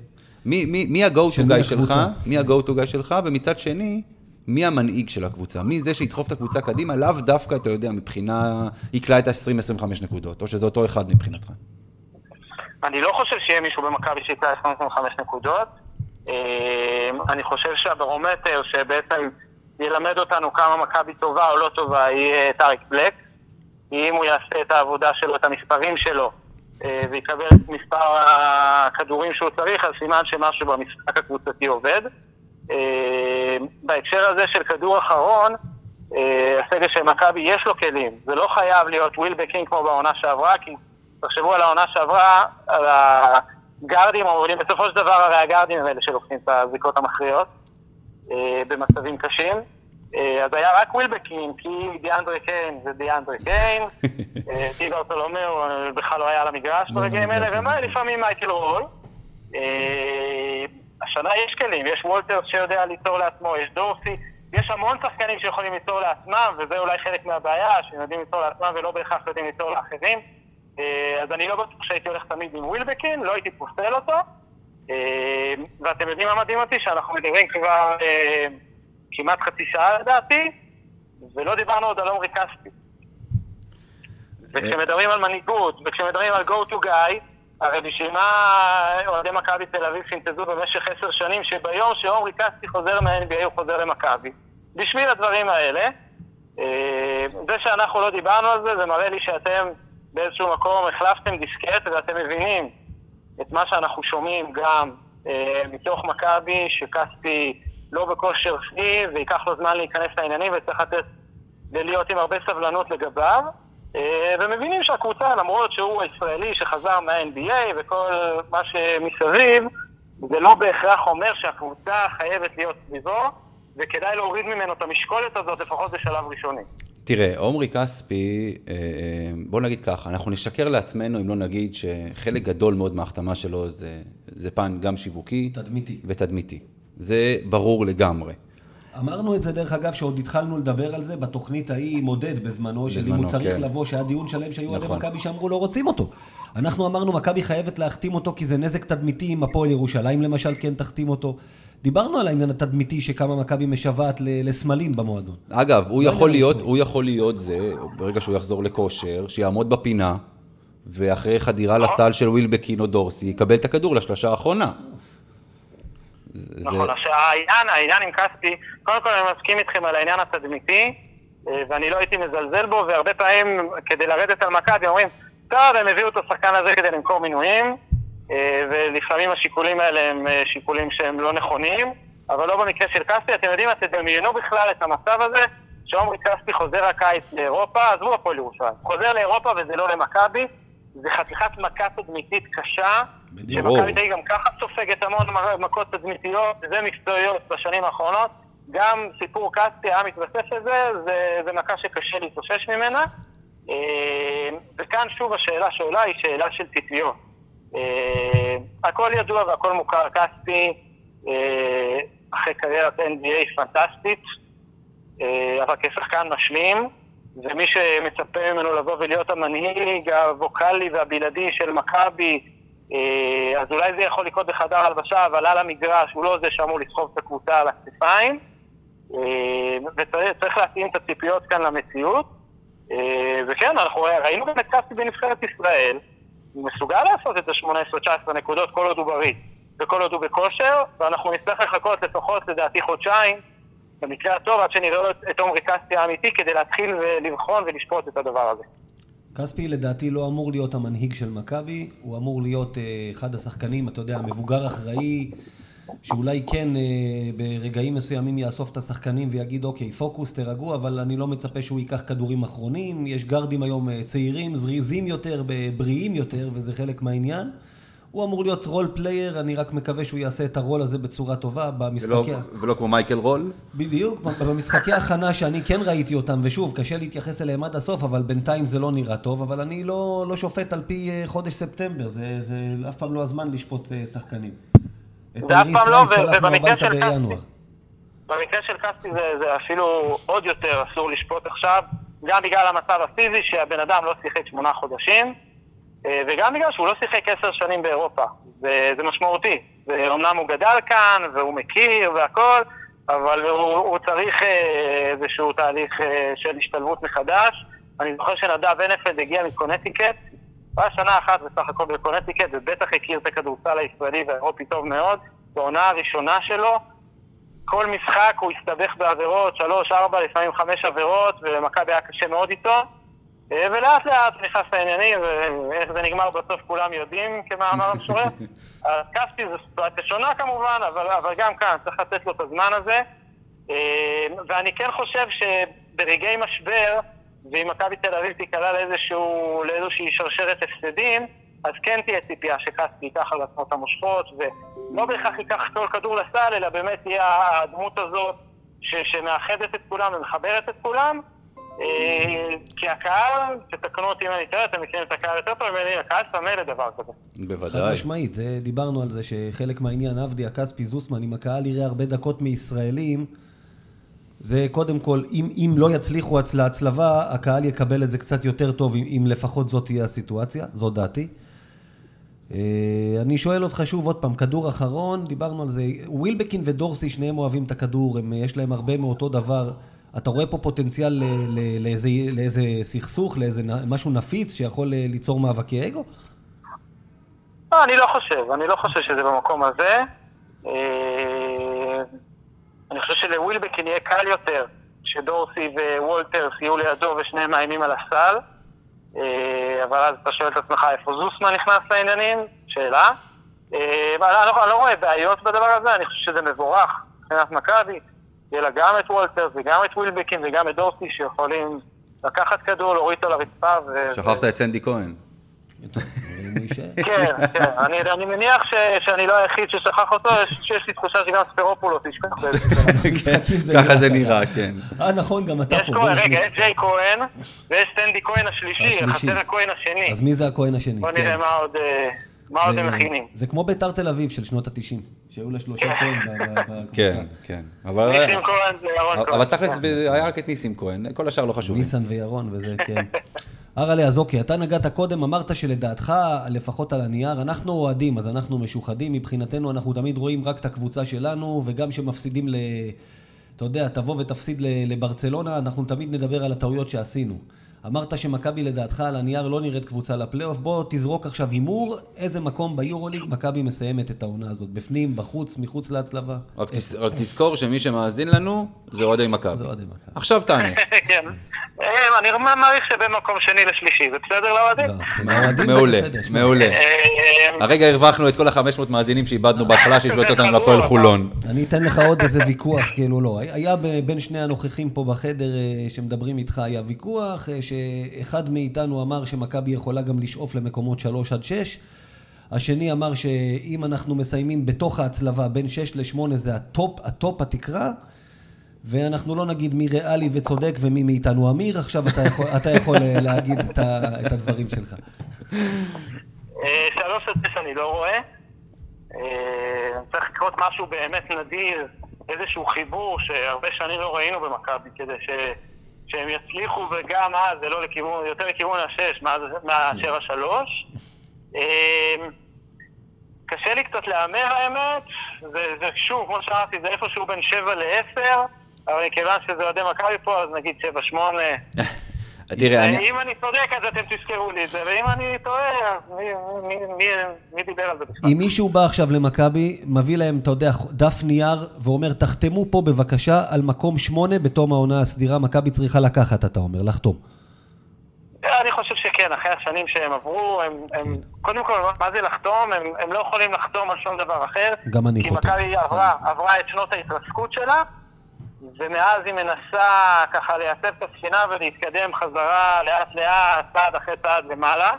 מי, מי, מי ה-go to guy שלך, מי ה-go to guy שלך, ומצד שני, מי המנהיג של הקבוצה? מי זה שידחוף את הקבוצה קדימה? לאו דווקא, אתה יודע, מבחינה, יקלע את ה-20-25 נקודות, או שזה אותו אחד מבחינתך.
אני לא חושב שיהיה מישהו במכבי שיקלע 25 נקודות. אה, אני חושב שהברומטר שבעצם ילמד אותנו כמה מכבי טובה או לא טובה יהיה טאריק בלק. אם הוא יעשה את העבודה שלו, את המספרים שלו, אה, ויקבל את מספר הכדורים שהוא צריך, אז סימן שמשהו במשחק הקבוצתי עובד. אה, בהקשר הזה של כדור אחרון, אה, הסגל של מכבי יש לו כלים. זה לא חייב להיות ווילבקין כמו בעונה שעברה, כי תחשבו על העונה שעברה, על הגארדים המובילים, בסופו של דבר הרי הגארדים הם אלה שלוקחים את הזריקות המכריעות במצבים קשים. אה, אז היה רק ווילבקין, כי דיאנדרי קיין זה דיאנדרי קיין, <laughs> אה, טיבר סולומאו בכלל לא היה על המגרש לא, ברגעים לא, האלה, ומה לפעמים מייקל רול. אה, השנה יש כלים, יש וולטרס שיודע ליצור לעצמו, יש דורסי, יש המון שחקנים שיכולים ליצור לעצמם, וזה אולי חלק מהבעיה, שהם יודעים ליצור לעצמם ולא בהכרח יודעים ליצור לאחרים. אז אני לא בטוח שהייתי הולך תמיד עם ווילבקין, לא הייתי פוסל אותו. ואתם יודעים מה מדהים אותי? שאנחנו מדברים כבר... כמעט חצי שעה לדעתי, ולא דיברנו עוד על עומרי כספי. וכשמדברים על מנהיגות, וכשמדברים על go to guy, הרי בשביל מה אוהדי מכבי תל אביב פינטזו במשך עשר שנים שביום שעומרי כספי חוזר מה-NBA הוא חוזר למכבי. בשביל הדברים האלה, אה, זה שאנחנו לא דיברנו על זה, זה מראה לי שאתם באיזשהו מקום החלפתם דיסקט ואתם מבינים את מה שאנחנו שומעים גם אה, מתוך מכבי, שכספי לא בכושר שיא, וייקח לו זמן להיכנס לעניינים, וצריך לתת, להיות עם הרבה סבלנות לגביו. אה, ומבינים שהקבוצה, למרות שהוא הישראלי שחזר מה-NBA וכל מה שמסביב, זה לא בהכרח אומר שהקבוצה חייבת להיות סביבו, וכדאי להוריד ממנו את המשקולת הזאת, לפחות בשלב ראשוני.
תראה, עומרי כספי, אה, אה, בוא נגיד ככה, אנחנו נשקר לעצמנו אם לא נגיד שחלק גדול מאוד מההחתמה שלו זה, זה פן גם שיווקי.
תדמיתי.
ותדמיתי. זה ברור לגמרי.
אמרנו את זה, דרך אגב, שעוד התחלנו לדבר על זה בתוכנית ההיא מודד בזמנו, שאם הוא צריך כן. לבוא, שהיה דיון שלם שהיו נכון. מכבי שאמרו לא רוצים אותו. אנחנו אמרנו, מכבי חייבת להחתים אותו כי זה נזק תדמיתי אם הפועל ירושלים למשל כן תחתים אותו. דיברנו על העניין התדמיתי שכמה מכבי משוועת לסמלים במועדון.
אגב, הוא לא יכול להיות, הוא יכול להיות זה, ברגע שהוא יחזור לכושר, שיעמוד בפינה, ואחרי חדירה לסל של ווילבקין או דורסי, יקבל את הכדור לשלושה האחרונה.
נכון, עכשיו העניין, העניין עם כספי, קודם כל אני מסכים איתכם על העניין התדמיתי, אה, ואני לא הייתי מזלזל בו, והרבה פעמים כדי לרדת על מכבי אומרים, טוב, הם הביאו את השחקן הזה כדי למכור מינויים, ולפעמים השיקולים האלה הם אה, שיקולים שהם לא נכונים, אבל לא במקרה של כספי, אתם יודעים, אתם דמיינו בכלל את המצב הזה, שעומרי כספי חוזר הקיץ לאירופה, עזבו הפועל ירושלים, חוזר לאירופה וזה לא למכבי, זה חתיכת מכה תדמיתית קשה, שמכבי תל גם ככה סופגת המון מכות תדמיתיות ומקצועיות בשנים האחרונות. גם סיפור כספי היה מתווסף לזה, זה, זה מכה שקשה להתאושש ממנה. אה, וכאן שוב השאלה שעולה היא שאלה של ציפיות. אה, הכל ידוע והכל מוכר, כספי אה, אחרי קריירת NBA פנטסטית, אבל כשחקן משלים, ומי שמצפה ממנו לבוא ולהיות המנהיג הווקאלי והבלעדי של מכבי אז אולי זה יכול לקרות בחדר הלבשה, אבל על המגרש הוא לא זה שאמור לסחוב את הקבוצה על הכתפיים. וצריך להתאים את הציפיות כאן למציאות. וכן, אנחנו ראינו גם את קאסי בנבחרת ישראל, הוא מסוגל לעשות את ה-18-19 נקודות כל עוד הוא בריא וכל עוד הוא בכושר, ואנחנו נצטרך לחכות לפחות לדעתי חודשיים, במקרה הטוב, עד שנראה את עומרי כספי האמיתי, כדי להתחיל לבחון ולשפוט את הדבר הזה.
כספי לדעתי לא אמור להיות המנהיג של מכבי, הוא אמור להיות אה, אחד השחקנים, אתה יודע, מבוגר אחראי, שאולי כן אה, ברגעים מסוימים יאסוף את השחקנים ויגיד אוקיי, פוקוס, תירגעו, אבל אני לא מצפה שהוא ייקח כדורים אחרונים. יש גרדים היום אה, צעירים, זריזים יותר, בריאים יותר, וזה חלק מהעניין. הוא אמור להיות role player, אני רק מקווה שהוא יעשה את הרול הזה בצורה טובה במשחקי... ולא,
ולא כמו מייקל רול?
בדיוק, במשחקי הכנה שאני כן ראיתי אותם, ושוב, קשה להתייחס אליהם עד הסוף, אבל בינתיים זה לא נראה טוב, אבל אני לא, לא שופט על פי אה, חודש ספטמבר, זה, זה אף פעם לא הזמן לשפוט שחקנים.
זה אף פעם לא, ובמקרה של כספי, במקרה של כספי זה, זה אפילו עוד יותר אסור לשפוט עכשיו, גם בגלל המצב הפיזי שהבן אדם לא שיחק שמונה חודשים, אה, וגם בגלל שהוא לא שיחק עשר שנים באירופה. זה, זה משמעותי. אמנם הוא גדל כאן, והוא מכיר והכל, אבל הוא, הוא צריך אה, איזשהו תהליך אה, של השתלבות מחדש. אני זוכר שנדב הנפלד הגיע מקונטיקט, הוא היה שנה אחת בסך הכל בקונטיקט, ובטח הכיר את הכדורסל הישראלי והאירופי טוב מאוד. בעונה הראשונה שלו, כל משחק הוא הסתבך בעבירות, שלוש, ארבע, לפעמים חמש עבירות, ומכבי היה קשה מאוד איתו. אה, ולאט לאט נכנס לעניינים, ואיך זה נגמר בסוף כולם יודעים, כמאמר המשורר. <laughs> אז קפטי זו סיטואציה שונה כמובן, אבל, אבל גם כאן צריך לתת לו את הזמן הזה. אה, ואני כן חושב שברגעי משבר, ואם מכבי תל אביב תיקלע לאיזשהו, לאיזושהי שרשרת הפסדים, אז כן תהיה ציפייה שקסטי ייקח על עצמו את המושכות, ולא בהכרח ייקח כל כדור לסל, אלא באמת תהיה הדמות הזאת ש- שמאחדת את כולם ומחברת את כולם. אה, כי הקהל, תתקנו אותי אם אני טועה, אתם מכירים את הקהל יותר טוב ממני, הקהל צמא לדבר כזה.
בוודאי.
חד משמעית, דיברנו על זה שחלק מהעניין, עבדי, הכספי, זוסמן, אם הקהל יראה הרבה דקות מישראלים, זה קודם כל, אם, אם לא יצליחו להצלבה, הקהל יקבל את זה קצת יותר טוב, אם, אם לפחות זאת תהיה הסיטואציה, זו דעתי. אה, אני שואל אותך שוב עוד פעם, כדור אחרון, דיברנו על זה, ווילבקין ודורסי, שניהם אוהבים את הכדור, הם, יש להם הרבה מאותו דבר. אתה רואה פה פוטנציאל ל, ל, לאיזה, לאיזה סכסוך, לאיזה משהו נפיץ שיכול אה, ליצור מאבקי אגו?
לא, אני לא חושב, אני לא חושב שזה במקום הזה. אה, אני חושב שלווילבקין יהיה קל יותר שדורסי ווולטר יהיו לידו ושניהם מאיימים על הסל. אה, אבל אז אתה שואל את עצמך איפה זוסמן נכנס לעניינים? שאלה. אבל אני לא, אני לא רואה בעיות בדבר הזה, אני חושב שזה מבורך מבחינת מכבי. יהיה לה גם את וולטר וגם את ווילבקין וגם את דורסי שיכולים לקחת כדור, להוריד אותו לרצפה ו...
שכחת את סנדי כהן.
כן, כן, אני מניח שאני לא היחיד ששכח אותו, שיש לי תחושה שגם ספרופולוס ישכח
ככה זה נראה, כן.
אה, נכון, גם אתה פה.
רגע, יש ג'יי כהן, ויש סטנדי כהן השלישי, חסר הכהן השני.
אז מי זה הכהן השני?
בוא נראה כן. מה עוד... אה, מה עוד הם מכינים?
זה כמו ביתר תל אביב של שנות ה-90, שהיו לה שלושה כהן <laughs> בקבוצה.
כן, כן.
ניסים כהן זה ירון כהן.
אבל תכלס היה רק את ניסים כהן, כל השאר לא חשוב.
ניסן וירון וזה, כן. <laughs> אראלה, אז אוקיי, אתה נגעת קודם, אמרת שלדעתך, לפחות על הנייר, אנחנו אוהדים, אז אנחנו משוחדים, מבחינתנו אנחנו תמיד רואים רק את הקבוצה שלנו, וגם כשמפסידים ל... אתה יודע, תבוא ותפסיד לברצלונה, אנחנו תמיד נדבר על הטעויות שעשינו. אמרת שמכבי לדעתך על הנייר לא נראית קבוצה לפלייאוף, בוא תזרוק עכשיו הימור, איזה מקום ביורוליג מכבי מסיימת את העונה הזאת, בפנים, בחוץ, מחוץ להצלבה.
רק, תס, רק תזכור שמי שמאזין לנו זה אוהדי מכבי.
זה אוהדי מכבי.
עכשיו תענה. <laughs>
כן. אה, אני מעריך שבין מקום שני לשלישי, זה בסדר לאוהדים?
לא,
מעולה, מעולה. אה, הרגע הרווחנו את כל ה-500 מאזינים שאיבדנו בהתחלה, שישבו אותנו לפועל חולון.
אני אתן לך עוד איזה ויכוח, כאילו לא. היה בין שני הנוכחים פה בחדר אה, שמדברים איתך, היה ויכוח, שאחד מאיתנו אמר שמכבי יכולה גם לשאוף למקומות 3 עד 6. השני אמר שאם אנחנו מסיימים בתוך ההצלבה בין 6 ל-8 זה הטופ, הטופ התקרה. ואנחנו לא נגיד מי ריאלי וצודק ומי מאיתנו אמיר, עכשיו אתה יכול, אתה יכול אה, להגיד את, ה, את הדברים שלך.
אה, שלוש עד שש אני לא רואה. אה, צריך לקרות משהו באמת נדיר, איזשהו חיבור שהרבה שנים לא ראינו במכבי, כדי. שהם יצליחו וגם אז זה לא לכיוון, יותר לכיוון השש מאשר השלוש. קשה לי קצת להמר האמת, זה, זה שוב, כמו שאמרתי, זה איפשהו בין 7 ל-10, אבל מכיוון שזה אוהדי מכבי פה, אז נגיד 7-8. <laughs>
תראה, אני...
אם אני צודק, אז אתם תזכרו לי את זה, ואם אני טועה, מי, דיבר על זה בכלל?
אם מישהו בא עכשיו למכבי, מביא להם, אתה יודע, דף נייר, ואומר, תחתמו פה בבקשה על מקום שמונה בתום העונה הסדירה, מכבי צריכה לקחת, אתה אומר, לחתום.
אני חושב שכן, אחרי השנים שהם עברו, הם, הם קודם כל, מה זה לחתום? הם, הם לא יכולים לחתום על שום דבר אחר.
גם אני
כי
חותם.
מכבי עברה, עברה את שנות ההתרסקות שלה, ומאז היא מנסה ככה לייצב את הספינה ולהתקדם חזרה לאט לאט, צעד אחרי צעד למעלה.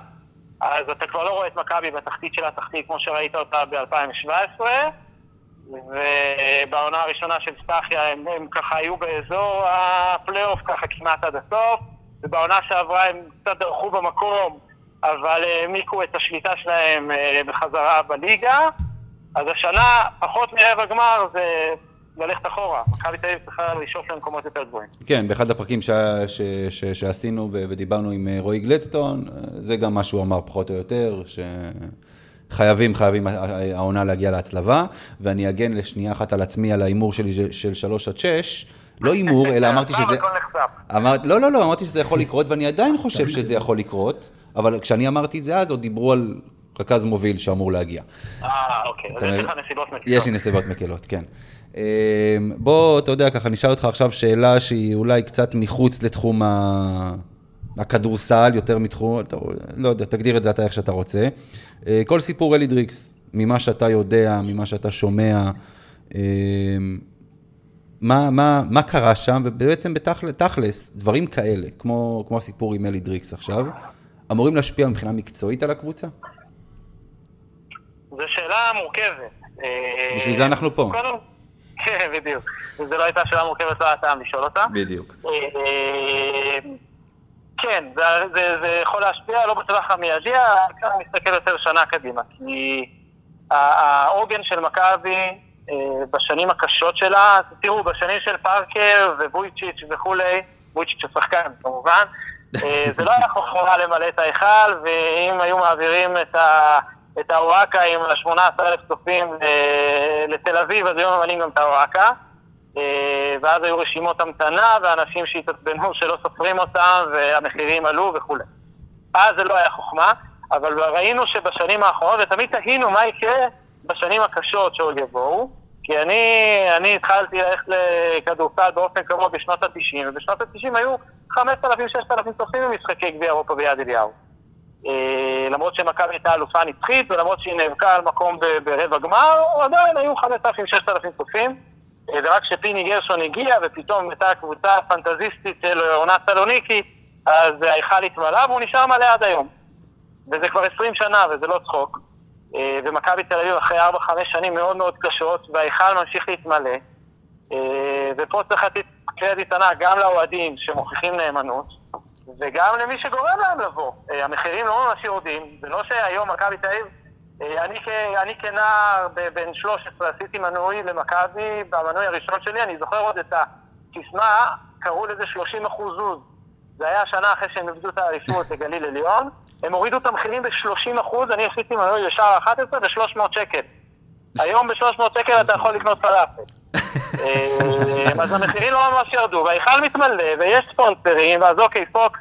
אז אתה כבר לא רואה את מכבי בתחתית של התחתית כמו שראית אותה ב-2017. ובעונה הראשונה של סטחיה הם, הם ככה היו באזור הפלייאוף ככה כמעט עד הסוף, ובעונה שעברה הם קצת דרכו במקום, אבל העמיקו את השליטה שלהם אה, בחזרה בליגה. אז השנה, פחות מרבע גמר זה ללכת אחורה. מכבי תל אביב צריכה לשאוף למקומות יותר גבוהים.
כן, באחד הפרקים ש... ש... ש... שעשינו ו... ודיברנו עם אה, רועי גלדסטון, אה, זה גם מה שהוא אמר פחות או יותר, שחייבים, חייבים העונה להגיע להצלבה, ואני אגן לשנייה אחת על עצמי, על ההימור שלי של 3 עד 6. לא הימור, <laughs> אלא אמרתי שזה...
הכל נחשף.
אמר... לא, לא, לא, אמרתי שזה יכול לקרות, ואני עדיין חושב שזה יכול לקרות, אבל כשאני אמרתי את זה אז, עוד דיברו על רכז מוביל שאמור להגיע.
אה, אוקיי. אז יש? לך נסיבות מקלות.
יש לי נסיבות מקלות, כן. אה, בוא, אתה יודע, ככה, נשאל אותך עכשיו שאלה שהיא אולי קצת מחוץ לתחום ה... הכדורסל, יותר מתחום, אתה, לא יודע, תגדיר את זה אתה איך שאתה רוצה. אה, כל סיפור אלי דריקס, ממה שאתה יודע, ממה שאתה שומע, אה, מה, מה, מה קרה שם, ובעצם בתכלס, דברים כאלה, כמו, כמו הסיפור עם אלי דריקס עכשיו, אמורים להשפיע מבחינה מקצועית על הקבוצה?
זו שאלה מורכבת. אה,
בשביל זה אנחנו פה.
קודם, כן, בדיוק. אם זו לא הייתה שאלה מורכבת, לא היה טעם לשאול אותה.
בדיוק.
אה, כן, זה, זה, זה יכול להשפיע, לא בטווח המיידי, כאן מסתכל יותר שנה קדימה. כי העוגן של מכבי אה, בשנים הקשות שלה, תראו, בשנים של פארקר ובויצ'יץ' וכולי, בויצ'יץ' השחקן כמובן, אה, זה לא היה חוכמה למלא את ההיכל, ואם היו מעבירים את ה... את האוהקה עם ה-18,000 צופים אה, לתל אביב, אז היו ממלאים גם את האוהקה. אה, ואז היו רשימות המתנה, ואנשים שהתעצבנו שלא סופרים אותם, והמחירים עלו וכולי. אז זה לא היה חוכמה, אבל ראינו שבשנים האחרונות, ותמיד תהינו מה יקרה בשנים הקשות שעוד יבואו, כי אני, אני התחלתי ללכת לכדורסל באופן קבוע בשנות ה-90, ובשנות ה-90 היו 5,000-6,000 צופים במשחקי גביע אירופה ביד אליהו. אה, למרות שמכבי הייתה אלופה נצחית, ולמרות שהיא נאבקה על מקום ברבע גמר, עדיין היו 5,000-6,000 צופים. אה, ורק כשפיני גרשון הגיע, ופתאום הייתה קבוצה פנטזיסטית של עונת סלוניקי, אז ההיכל התמלא, והוא נשאר מלא עד היום. וזה כבר 20 שנה, וזה לא צחוק. אה, ומכבי תל אביב אחרי 4-5 שנים מאוד מאוד קשות, וההיכל ממשיך להתמלא. ופה צריך לתת קרדיט ענק גם לאוהדים שמוכיחים נאמנות, וגם למי שגורם להם לבוא. אה, המחירים לא ממש יורדים, זה לא שהיום מכבי תל אביב, אה, אני, כ- אני כנער בן 13 עשיתי מנוי למכבי, במנוי הראשון שלי, אני זוכר עוד את הסיסמה, קראו לזה 30 אחוז זוז. זה היה שנה אחרי שהם איבדו את האליפות <laughs> לגליל עליון, הם הורידו את המחירים ב-30 אחוז, אני עשיתי מנוי לשער 11 ב-300 שקל. <laughs> היום ב-300 שקל אתה יכול לקנות פלאפל. <laughs> אה, אז המחירים לא ממש ירדו, וההיכל מתמלא, ויש ספונסרים, ואז אוקיי, פוקס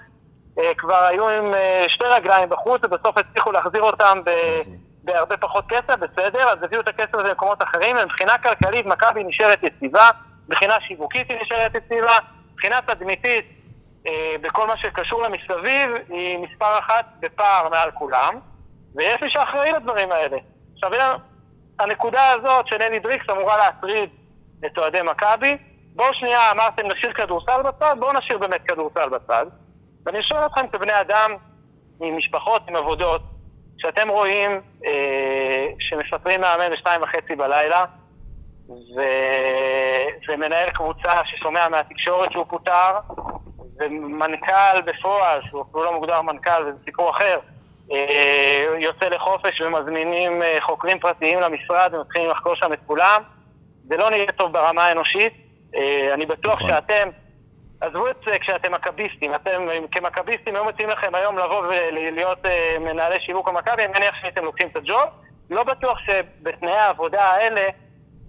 אה, כבר היו עם אה, שתי רגליים בחוץ, ובסוף הצליחו להחזיר אותם ב- בהרבה פחות כסף, בסדר, אז הביאו את הכסף הזה למקומות אחרים, ומבחינה כלכלית מכבי נשארת יציבה, מבחינה שיווקית היא נשארת יציבה, מבחינה תדמיתית, אה, בכל מה שקשור למסביב, היא מספר אחת בפער מעל כולם, ויש מי שאחראי לדברים האלה. עכשיו, הנקודה הזאת של אלי דריקס אמורה להטריד אוהדי מכבי. בואו שנייה, אמרתם נשאיר כדורסל בצד, בואו נשאיר באמת כדורסל בצד. ואני שואל אתכם כבני אדם, עם משפחות, עם עבודות, שאתם רואים אה, שמפטרים מאמן בשתיים וחצי בלילה, ו... ומנהל קבוצה ששומע מהתקשורת שהוא פוטר, ומנכ"ל בפועל, שהוא אפילו לא מוגדר מנכ"ל, זה סיפור אחר, אה, יוצא לחופש ומזמינים אה, חוקרים פרטיים למשרד ומתחילים לחקור שם את כולם. זה לא נראה טוב ברמה האנושית. אה, אני בטוח
נכון.
שאתם, עזבו את זה כשאתם מכביסטים, אתם מכביסטים היו מציעים לכם היום לבוא ולהיות אה, מנהלי שיווק המכבי, אני מניח שהייתם לוקחים את הג'וב. לא בטוח שבתנאי העבודה האלה,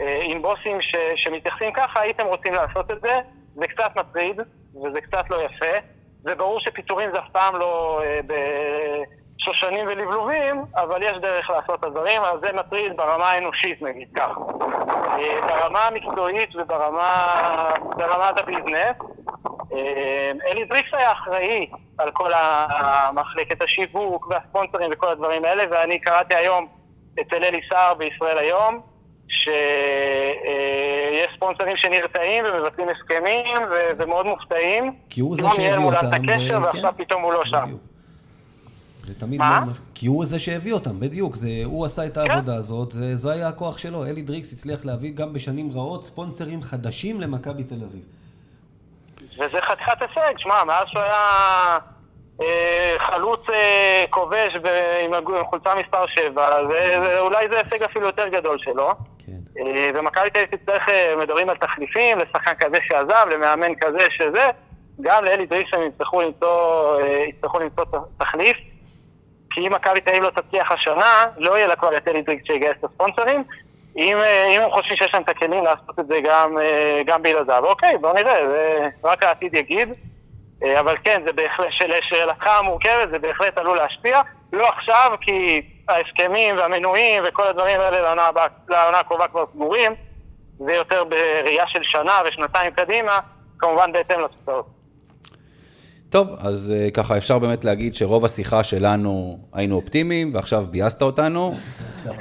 אה, עם בוסים ש, שמתייחסים ככה, הייתם רוצים לעשות את זה. זה קצת מטריד, וזה קצת לא יפה. זה ברור שפיטורים זה אף פעם לא אה, בשושנים ולבלובים, אבל יש דרך לעשות את הדברים, אז זה מטריד ברמה האנושית, נגיד ככה. אה, ברמה המקצועית וברמת ה business, אה, אלי דריקס היה אחראי על כל מחלקת השיווק והספונסרים וכל הדברים האלה, ואני קראתי היום אצל אלי סער בישראל היום, שיש ספונסרים שנרתעים ומבצעים הסכמים ומאוד מופתעים.
כי הוא זה שהביא אותם.
ועכשיו פתאום הוא לא שם.
זה תמיד מה? מאוד... כי הוא זה שהביא אותם, בדיוק. זה, הוא עשה את העבודה כן. הזאת, זה, זה היה הכוח שלו. אלי דריקס הצליח להביא גם בשנים רעות ספונסרים חדשים למכבי תל אביב.
וזה חתיכת הישג, שמע, מאז שהוא היה אה, חלוץ אה, כובש עם חולצה מספר 7, אולי זה הישג אפילו יותר גדול שלו. כן. אה, ומכבי תל אביב תצטרך, מדברים על תחליפים, לשחקן כזה שעזב, למאמן כזה שזה, גם לאלי יצטרכו למצוא, יצטרכו למצוא תחליף. כי אם מכבי תל אביב לא תצליח השנה, לא יהיה לה כבר אלי דריגס שיגייס את הספונסרים. אם, אם הם חושבים שיש להם את הכלים לעשות את זה גם, גם בלעדיו, אוקיי, בוא נראה, זה רק העתיד יגיד. אה, אבל כן, זה בהחלט, לשאלתך המורכבת, זה בהחלט עלול להשפיע. לא עכשיו, כי ההסכמים והמנויים וכל הדברים האלה לעונה הקרובה כבר סגורים, זה יותר בראייה של שנה ושנתיים קדימה, כמובן בהתאם לתוצאות.
טוב, אז uh, ככה אפשר באמת להגיד שרוב השיחה שלנו היינו אופטימיים, ועכשיו ביאסת אותנו.
זה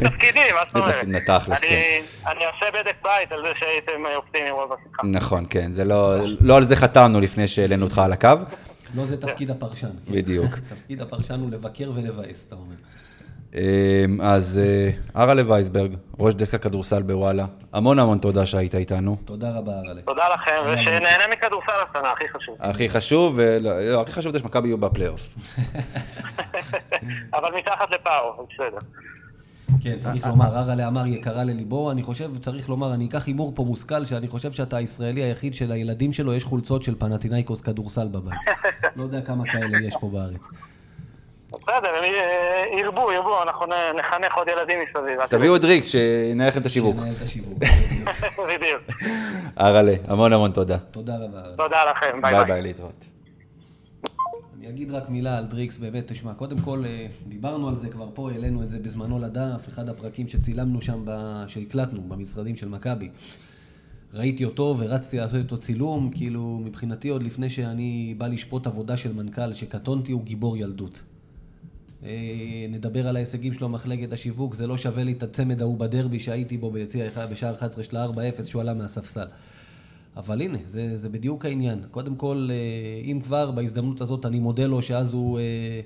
תפקידי, מה זאת אומרת?
זה תכלס, כן.
אני אעשה בדק בית על זה שהייתם אופטימיים רוב השיחה.
נכון, כן, זה לא, לא על זה חתמנו לפני שהעלינו אותך על הקו.
לא זה תפקיד הפרשן.
בדיוק.
תפקיד הפרשן הוא לבקר ולבאס, אתה אומר.
אמ, אז אהרל'ה אה, וייסברג, ראש דסק הכדורסל בוואלה, המון המון תודה שהיית איתנו.
תודה רבה, אהרל'ה.
תודה לכם, ושנהנה מכדורסל השנה, הכי חשוב.
הכי חשוב, ולא, הכי חשוב זה שמכבי יהיו בפלייאוף. <laughs>
אבל מתחת לפאו, בסדר.
כן, צריך לומר, אראלה אמר יקרה לליבו, אני חושב, צריך לומר, אני אקח הימור פה מושכל, שאני חושב שאתה הישראלי היחיד שלילדים שלו יש חולצות של פנטינאיקוס כדורסל בבית. לא יודע כמה כאלה יש פה בארץ.
בסדר, הם ירבו, ירבו, אנחנו נחנך עוד ילדים מסביב.
תביאו את ריקס, שינהל לכם את השיווק.
שינהל את השיווק. <laughs>
בדיוק.
אראלה, המון המון תודה.
תודה רבה.
תודה לכם, ביי ביי. ביי ביי,
להתראות.
אני אגיד רק מילה על דריקס, באמת, תשמע, קודם כל, אה, דיברנו על זה כבר פה, העלינו את זה בזמנו לדף, אחד הפרקים שצילמנו שם, שהקלטנו במשרדים של מכבי. ראיתי אותו ורצתי לעשות איתו צילום, כאילו, מבחינתי עוד לפני שאני בא לשפוט עבודה של מנכ"ל שקטונתי, הוא גיבור ילדות. אה, נדבר על ההישגים שלו, מחלקת השיווק, זה לא שווה לי את הצמד ההוא בדרבי שהייתי בו ביציע בשער 11 של ה-4-0 שהוא עלה מהספסל. אבל הנה, זה, זה בדיוק העניין. קודם כל, אה, אם כבר, בהזדמנות הזאת אני מודה לו שאז הוא אה,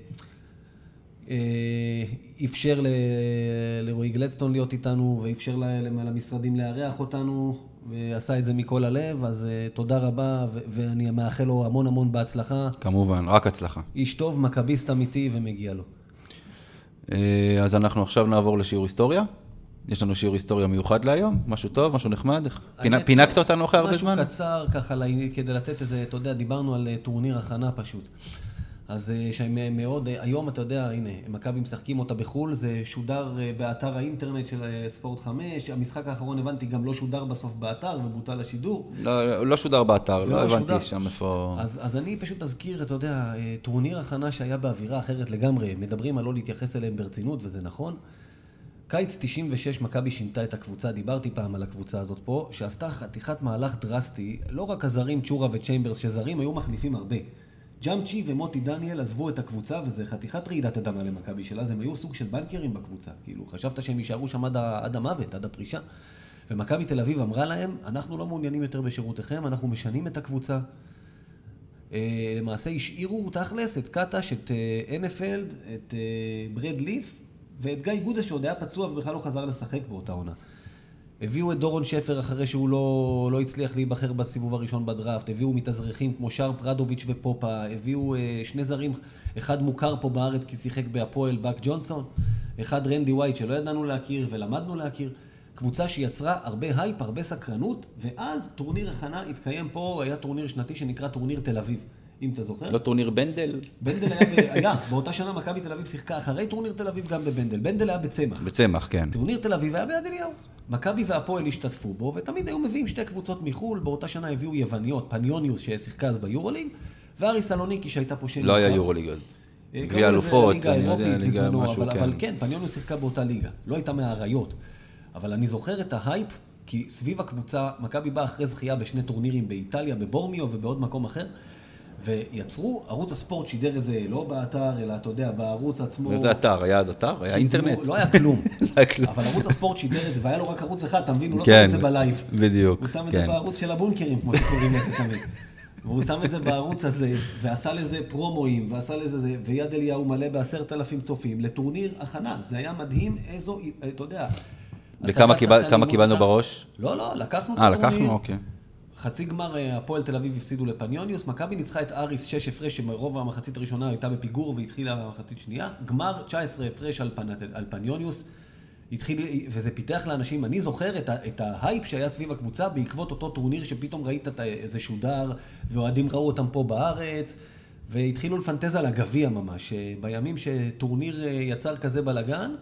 אה, אפשר ל, לרועי גלדסטון להיות איתנו, ואפשר למשרדים לארח אותנו, ועשה את זה מכל הלב, אז אה, תודה רבה, ו- ואני מאחל לו המון המון בהצלחה.
כמובן, רק הצלחה.
איש טוב, מכביסט אמיתי, ומגיע לו.
אה, אז אנחנו עכשיו נעבור לשיעור היסטוריה. יש לנו שיעור היסטוריה מיוחד להיום, משהו טוב, משהו נחמד. פינקת אותנו אחרי הרבה זמן?
משהו קצר, ככה, כדי לתת איזה, אתה יודע, דיברנו על אה, טורניר הכנה פשוט. אז אה, שהם מאוד, היום אתה יודע, הנה, מכבי משחקים אותה בחו"ל, זה שודר באתר האינטרנט של ספורט 5, המשחק האחרון הבנתי גם לא שודר בסוף באתר ובוטל השידור.
לא, לא שודר באתר, לא הבנתי שודר. שם איפה...
אז, אז אני פשוט אזכיר, אתה יודע, טורניר הכנה שהיה באווירה אחרת לגמרי, מדברים על לא להתייחס אליהם ברצינות, וזה נכון. קיץ 96 מכבי שינתה את הקבוצה, דיברתי פעם על הקבוצה הזאת פה, שעשתה חתיכת מהלך דרסטי, לא רק הזרים צ'ורה וצ'יימברס, שזרים היו מחליפים הרבה. ג'אמצ'י ומוטי דניאל עזבו את הקבוצה, וזה חתיכת רעידת אדמה למכבי של אז, הם היו סוג של בנקרים בקבוצה, כאילו, חשבת שהם יישארו שם עד, עד המוות, עד הפרישה. ומכבי תל אביב אמרה להם, אנחנו לא מעוניינים יותר בשירותיכם, אנחנו משנים את הקבוצה. אה, למעשה השאירו תכלס את קטש, את אה, הנפלד, את אה, בראד ליף ואת גיא גודס שעוד היה פצוע ובכלל לא חזר לשחק באותה עונה. הביאו את דורון שפר אחרי שהוא לא, לא הצליח להיבחר בסיבוב הראשון בדראפט, הביאו מתאזרחים כמו שר פרדוביץ' ופופה, הביאו אה, שני זרים, אחד מוכר פה בארץ כי שיחק בהפועל, באק ג'ונסון, אחד רנדי ווייט שלא ידענו להכיר ולמדנו להכיר. קבוצה שיצרה הרבה הייפ, הרבה סקרנות, ואז טורניר הכנה התקיים פה, היה טורניר שנתי שנקרא טורניר תל אביב. אם אתה זוכר.
לא טורניר בנדל?
בנדל היה, <laughs> היה, באותה שנה מכבי תל אביב שיחקה אחרי טורניר תל אביב גם בבנדל. בנדל היה בצמח.
בצמח, כן.
טורניר תל אביב היה ביד אליהו. מכבי והפועל השתתפו בו, ותמיד היו מביאים שתי קבוצות מחו"ל, באותה שנה הביאו יווניות, פניוניוס ששיחקה אז ביורוליג, ואריס סלוניקי שהייתה פה שנים.
לא היה. יורוליג אז.
אה,
גביע אלופות, אני יודע, ליגה משהו,
אבל,
כן.
אבל כן, פניוניוס שיחקה באותה ליגה, לא הייתה מהעריות. אבל אני זוכר את ההייפ, כי סביב הקבוצה, מכבי באה אחרי זכייה בשני טורנירים באיטליה, בבורמיו ובעוד מקום אחר, ויצרו, ערוץ הספורט שידר את זה לא באתר, אלא אתה יודע, בערוץ עצמו.
איזה אתר? היה אז אתר? היה אינטרנט?
לא היה כלום. <laughs>
לא היה כלום.
אבל ערוץ הספורט שידר את זה, והיה לו רק ערוץ אחד, אתה מבין? הוא לא
כן,
שם את זה בלייב.
בדיוק,
הוא שם את
כן.
זה בערוץ של הבונקרים, כמו שקוראים לזה תמיד. <laughs> והוא שם את זה בערוץ הזה, ועשה לזה פרומואים, ועשה לזה זה, ויד אליהו מלא בעשרת אלפים צופים לטורניר הכנה. זה היה מדהים איזו, אתה יודע.
וכמה קיבל- קיבלנו. בראש?
לא, לא, לקחנו את
אה,
הטורניר.
לקחנו? אוקיי.
חצי גמר אה, הפועל תל אביב הפסידו לפניוניוס, מכבי ניצחה את אריס 6 הפרש, שמרוב המחצית הראשונה הייתה בפיגור והתחילה המחצית שנייה, גמר 19 הפרש על, פנ... על פניוניוס, התחיל, וזה פיתח לאנשים, אני זוכר את, ה... את ההייפ שהיה סביב הקבוצה בעקבות אותו טורניר שפתאום ראית את איזה שודר, ואוהדים ראו אותם פה בארץ, והתחילו לפנטז על הגביע ממש, אה, בימים שטורניר אה, יצר כזה בלאגן.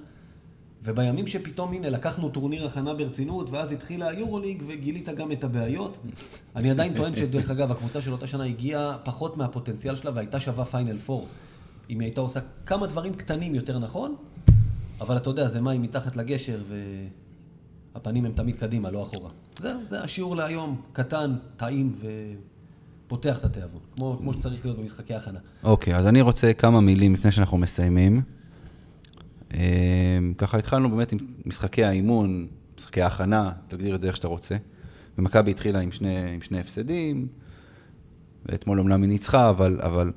ובימים שפתאום, הנה, לקחנו טורניר הכנה ברצינות, ואז התחילה היורוליג, וגילית גם את הבעיות. אני עדיין טוען שדרך אגב, הקבוצה של אותה שנה הגיעה פחות מהפוטנציאל שלה, והייתה שווה פיינל פור. אם היא הייתה עושה כמה דברים קטנים יותר נכון, אבל אתה יודע, זה מים מתחת לגשר, והפנים הם תמיד קדימה, לא אחורה. זהו, זה השיעור להיום, קטן, טעים, ופותח את התיאבון, כמו, כמו שצריך להיות במשחקי הכנה.
אוקיי, אז אני רוצה כמה מילים לפני שאנחנו מסיימים. אה, ככה התחלנו באמת עם משחקי האימון, משחקי ההכנה, תגדיר את זה איך שאתה רוצה. ומכבי התחילה עם שני, עם שני הפסדים, ואתמול אומנם היא ניצחה, אבל, אבל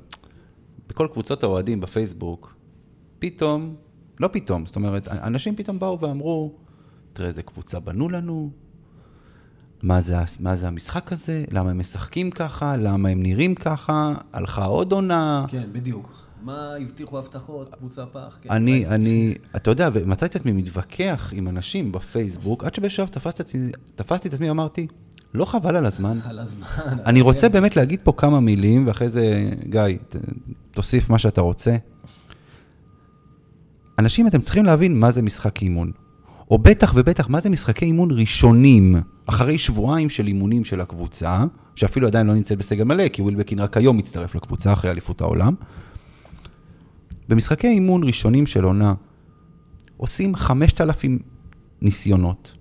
בכל קבוצות האוהדים בפייסבוק, פתאום, לא פתאום, זאת אומרת, אנשים פתאום באו ואמרו, תראה איזה קבוצה בנו לנו, מה זה, מה זה המשחק הזה, למה הם משחקים ככה, למה הם נראים ככה, הלכה עוד עונה.
כן, בדיוק. מה הבטיחו הבטחות, קבוצה פח, כן.
אני, אני, אתה יודע, ומצאתי את עצמי מתווכח עם אנשים בפייסבוק, עד שבשלב תפסתי את עצמי- אמרתי, לא חבל על הזמן.
על הזמן.
אני רוצה באמת להגיד פה כמה מילים, ואחרי זה, גיא, תוסיף מה שאתה רוצה. אנשים, אתם צריכים להבין מה זה משחק אימון. או בטח ובטח, מה זה משחקי אימון ראשונים, אחרי שבועיים של אימונים של הקבוצה, שאפילו עדיין לא נמצאת בסגל מלא, כי ווילבקין רק היום מצטרף לקבוצה אחרי אליפות העולם. במשחקי אימון ראשונים של עונה, עושים 5,000 ניסיונות.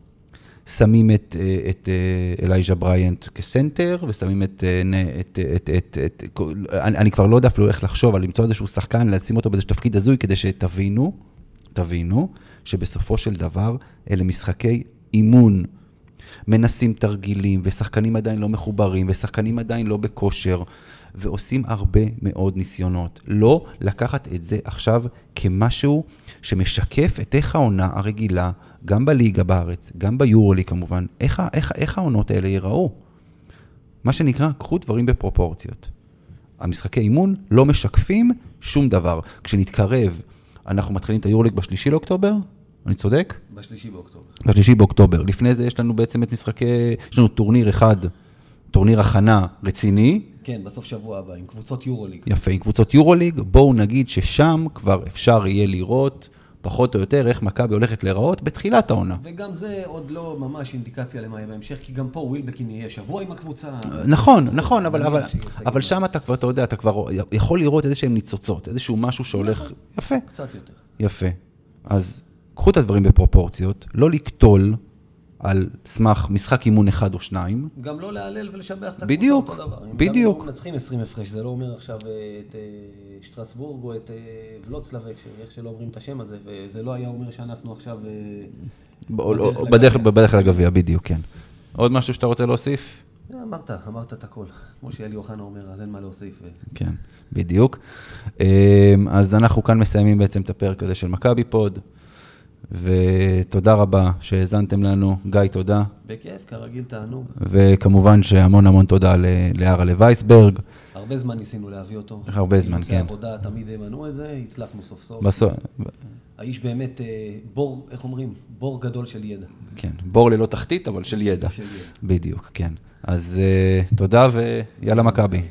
שמים את, אה, את אה, אלייז'ה בריינט כסנטר, ושמים את, אה, נ- את, את, את, את, את אני, אני כבר לא יודע אפילו איך לחשוב על למצוא איזשהו שחקן, לשים אותו באיזשהו תפקיד הזוי, כדי שתבינו, תבינו, שבסופו של דבר אלה משחקי אימון. מנסים תרגילים, ושחקנים עדיין לא מחוברים, ושחקנים עדיין לא בכושר, ועושים הרבה מאוד ניסיונות. לא לקחת את זה עכשיו כמשהו שמשקף את איך העונה הרגילה, גם בליגה בארץ, גם ביורולי כמובן, איך, איך, איך העונות האלה ייראו. מה שנקרא, קחו דברים בפרופורציות. המשחקי אימון לא משקפים שום דבר. כשנתקרב, אנחנו מתחילים את היורליג בשלישי לאוקטובר, אני צודק?
בשלישי באוקטובר.
בשלישי באוקטובר. לפני זה יש לנו בעצם את משחקי, יש לנו טורניר אחד, טורניר הכנה רציני,
כן, בסוף שבוע הבא, עם קבוצות יורוליג.
יפה, עם קבוצות יורוליג, בואו נגיד ששם כבר אפשר יהיה לראות פחות או יותר איך מכבי הולכת להיראות בתחילת העונה.
וגם זה עוד לא ממש אינדיקציה למה יהיה בהמשך, כי גם פה ווילבקין יהיה שבוע עם הקבוצה.
נכון, נכון, אבל,
מניח
אבל,
סגל.
אבל שם אתה כבר, אתה יודע, אתה כבר יכול לראות איזה שהם ניצוצות, איזשהו משהו שהולך, יפה,
קצת יותר.
יפה. אז קחו את הדברים בפרופורציות, לא לקטול על סמך משחק אימון אחד או שניים,
גם לא להלל ולשבח את הקבוצה
בדיוק,
אותו דבר. אם
בדיוק.
גם מנצחים 20 הפרש, זה לא אומר עכשיו את אה, שטרסבורג או את אה, ולוצלבק, איך שלא אומרים את השם הזה, וזה לא היה אומר שאנחנו עכשיו... אה, בדרך לגביע.
בדיוק, כן. עוד משהו שאתה רוצה להוסיף?
אמרת, אמרת את הכל. כמו שאלי אוחנה אומר, אז אין מה להוסיף.
כן, בדיוק. אז אנחנו כאן מסיימים בעצם את הפרק הזה של מכבי פוד, ותודה רבה שהאזנתם לנו. גיא, תודה.
בכיף, כרגיל תענוג.
וכמובן שהמון המון תודה ל- לארלה וייסברג.
הרבה זמן ניסינו להביא אותו.
הרבה זמן, כן.
עבודה תמיד מנעו את זה, הצלחנו סוף סוף.
בסוף,
האיש באמת אה, בור, איך אומרים? בור גדול של ידע.
כן, בור ללא תחתית, אבל של ידע.
של ידע.
בדיוק, כן. אז אה, תודה ויאללה מכבי.